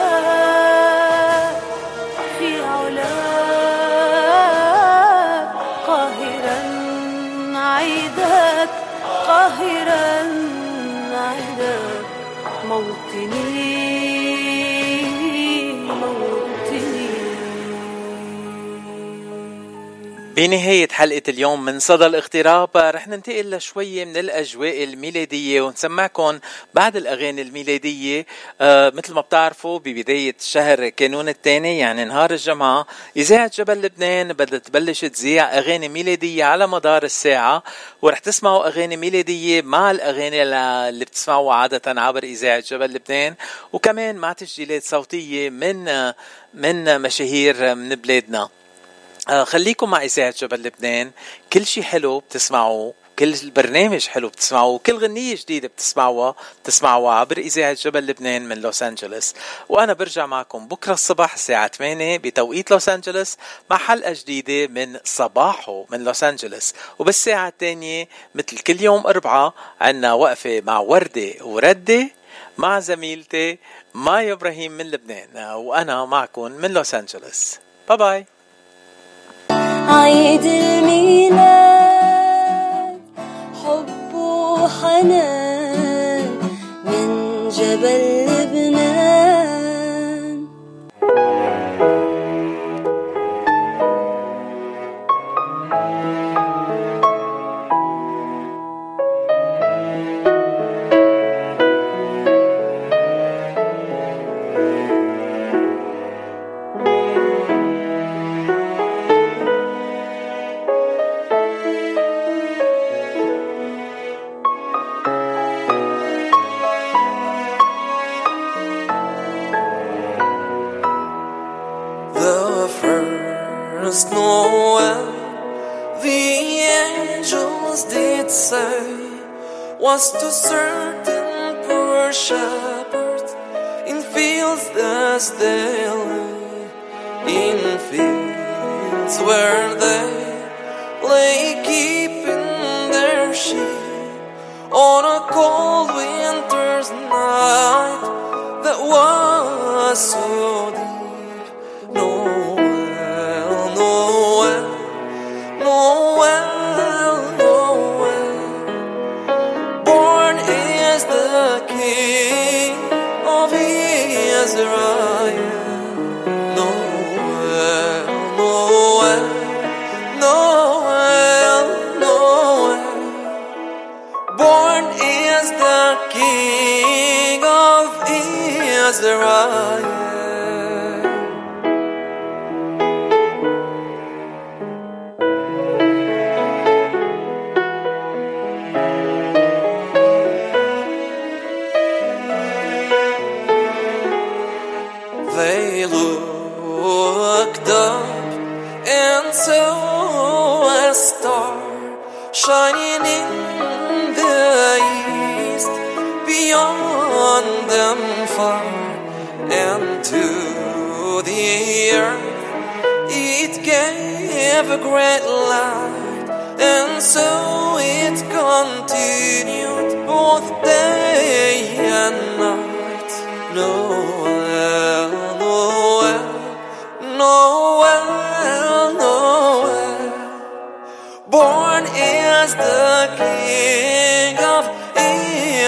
بنهاية حلقة اليوم من صدى الاغتراب رح ننتقل لشوية من الأجواء الميلادية ونسمعكم بعد الأغاني الميلادية. آه مثل ما بتعرفوا ببداية شهر كانون الثاني يعني نهار الجمعة إذاعة جبل لبنان بدها تبلش تذيع أغاني ميلادية على مدار الساعة ورح تسمعوا أغاني ميلادية مع الأغاني اللي بتسمعوها عادة عبر إذاعة جبل لبنان وكمان مع تسجيلات صوتية من آه، من مشاهير من بلادنا. خليكم مع إذاعة جبل لبنان. كل شيء حلو بتسمعوه كل برنامج حلو بتسمعوه كل غنية جديدة بتسمعوها بتسمعوها عبر إذاعة جبل لبنان من لوس أنجلوس. وأنا برجع معكم بكرة الصبح الساعة 8 بتوقيت لوس أنجلوس مع حلقة جديدة من صباحو من لوس أنجلوس. وبالساعة الثانية مثل كل يوم أربعة عنا وقفة مع وردة وردة مع زميلتي مايا إبراهيم من لبنان. وأنا معكم من لوس أنجلوس. باي باي عيد الميلاد حب وحنان من جبل لبنان. Was to certain poor shepherds in fields as they lay, in fields where they lay keeping their sheep on a cold winter's night that was so deep. Noel, Born is the King of Israel. Shining in the east beyond them far and to the earth it gave a great light and so it continued both day and night Noel, Noel, Noel. Born is the King of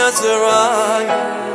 Israel.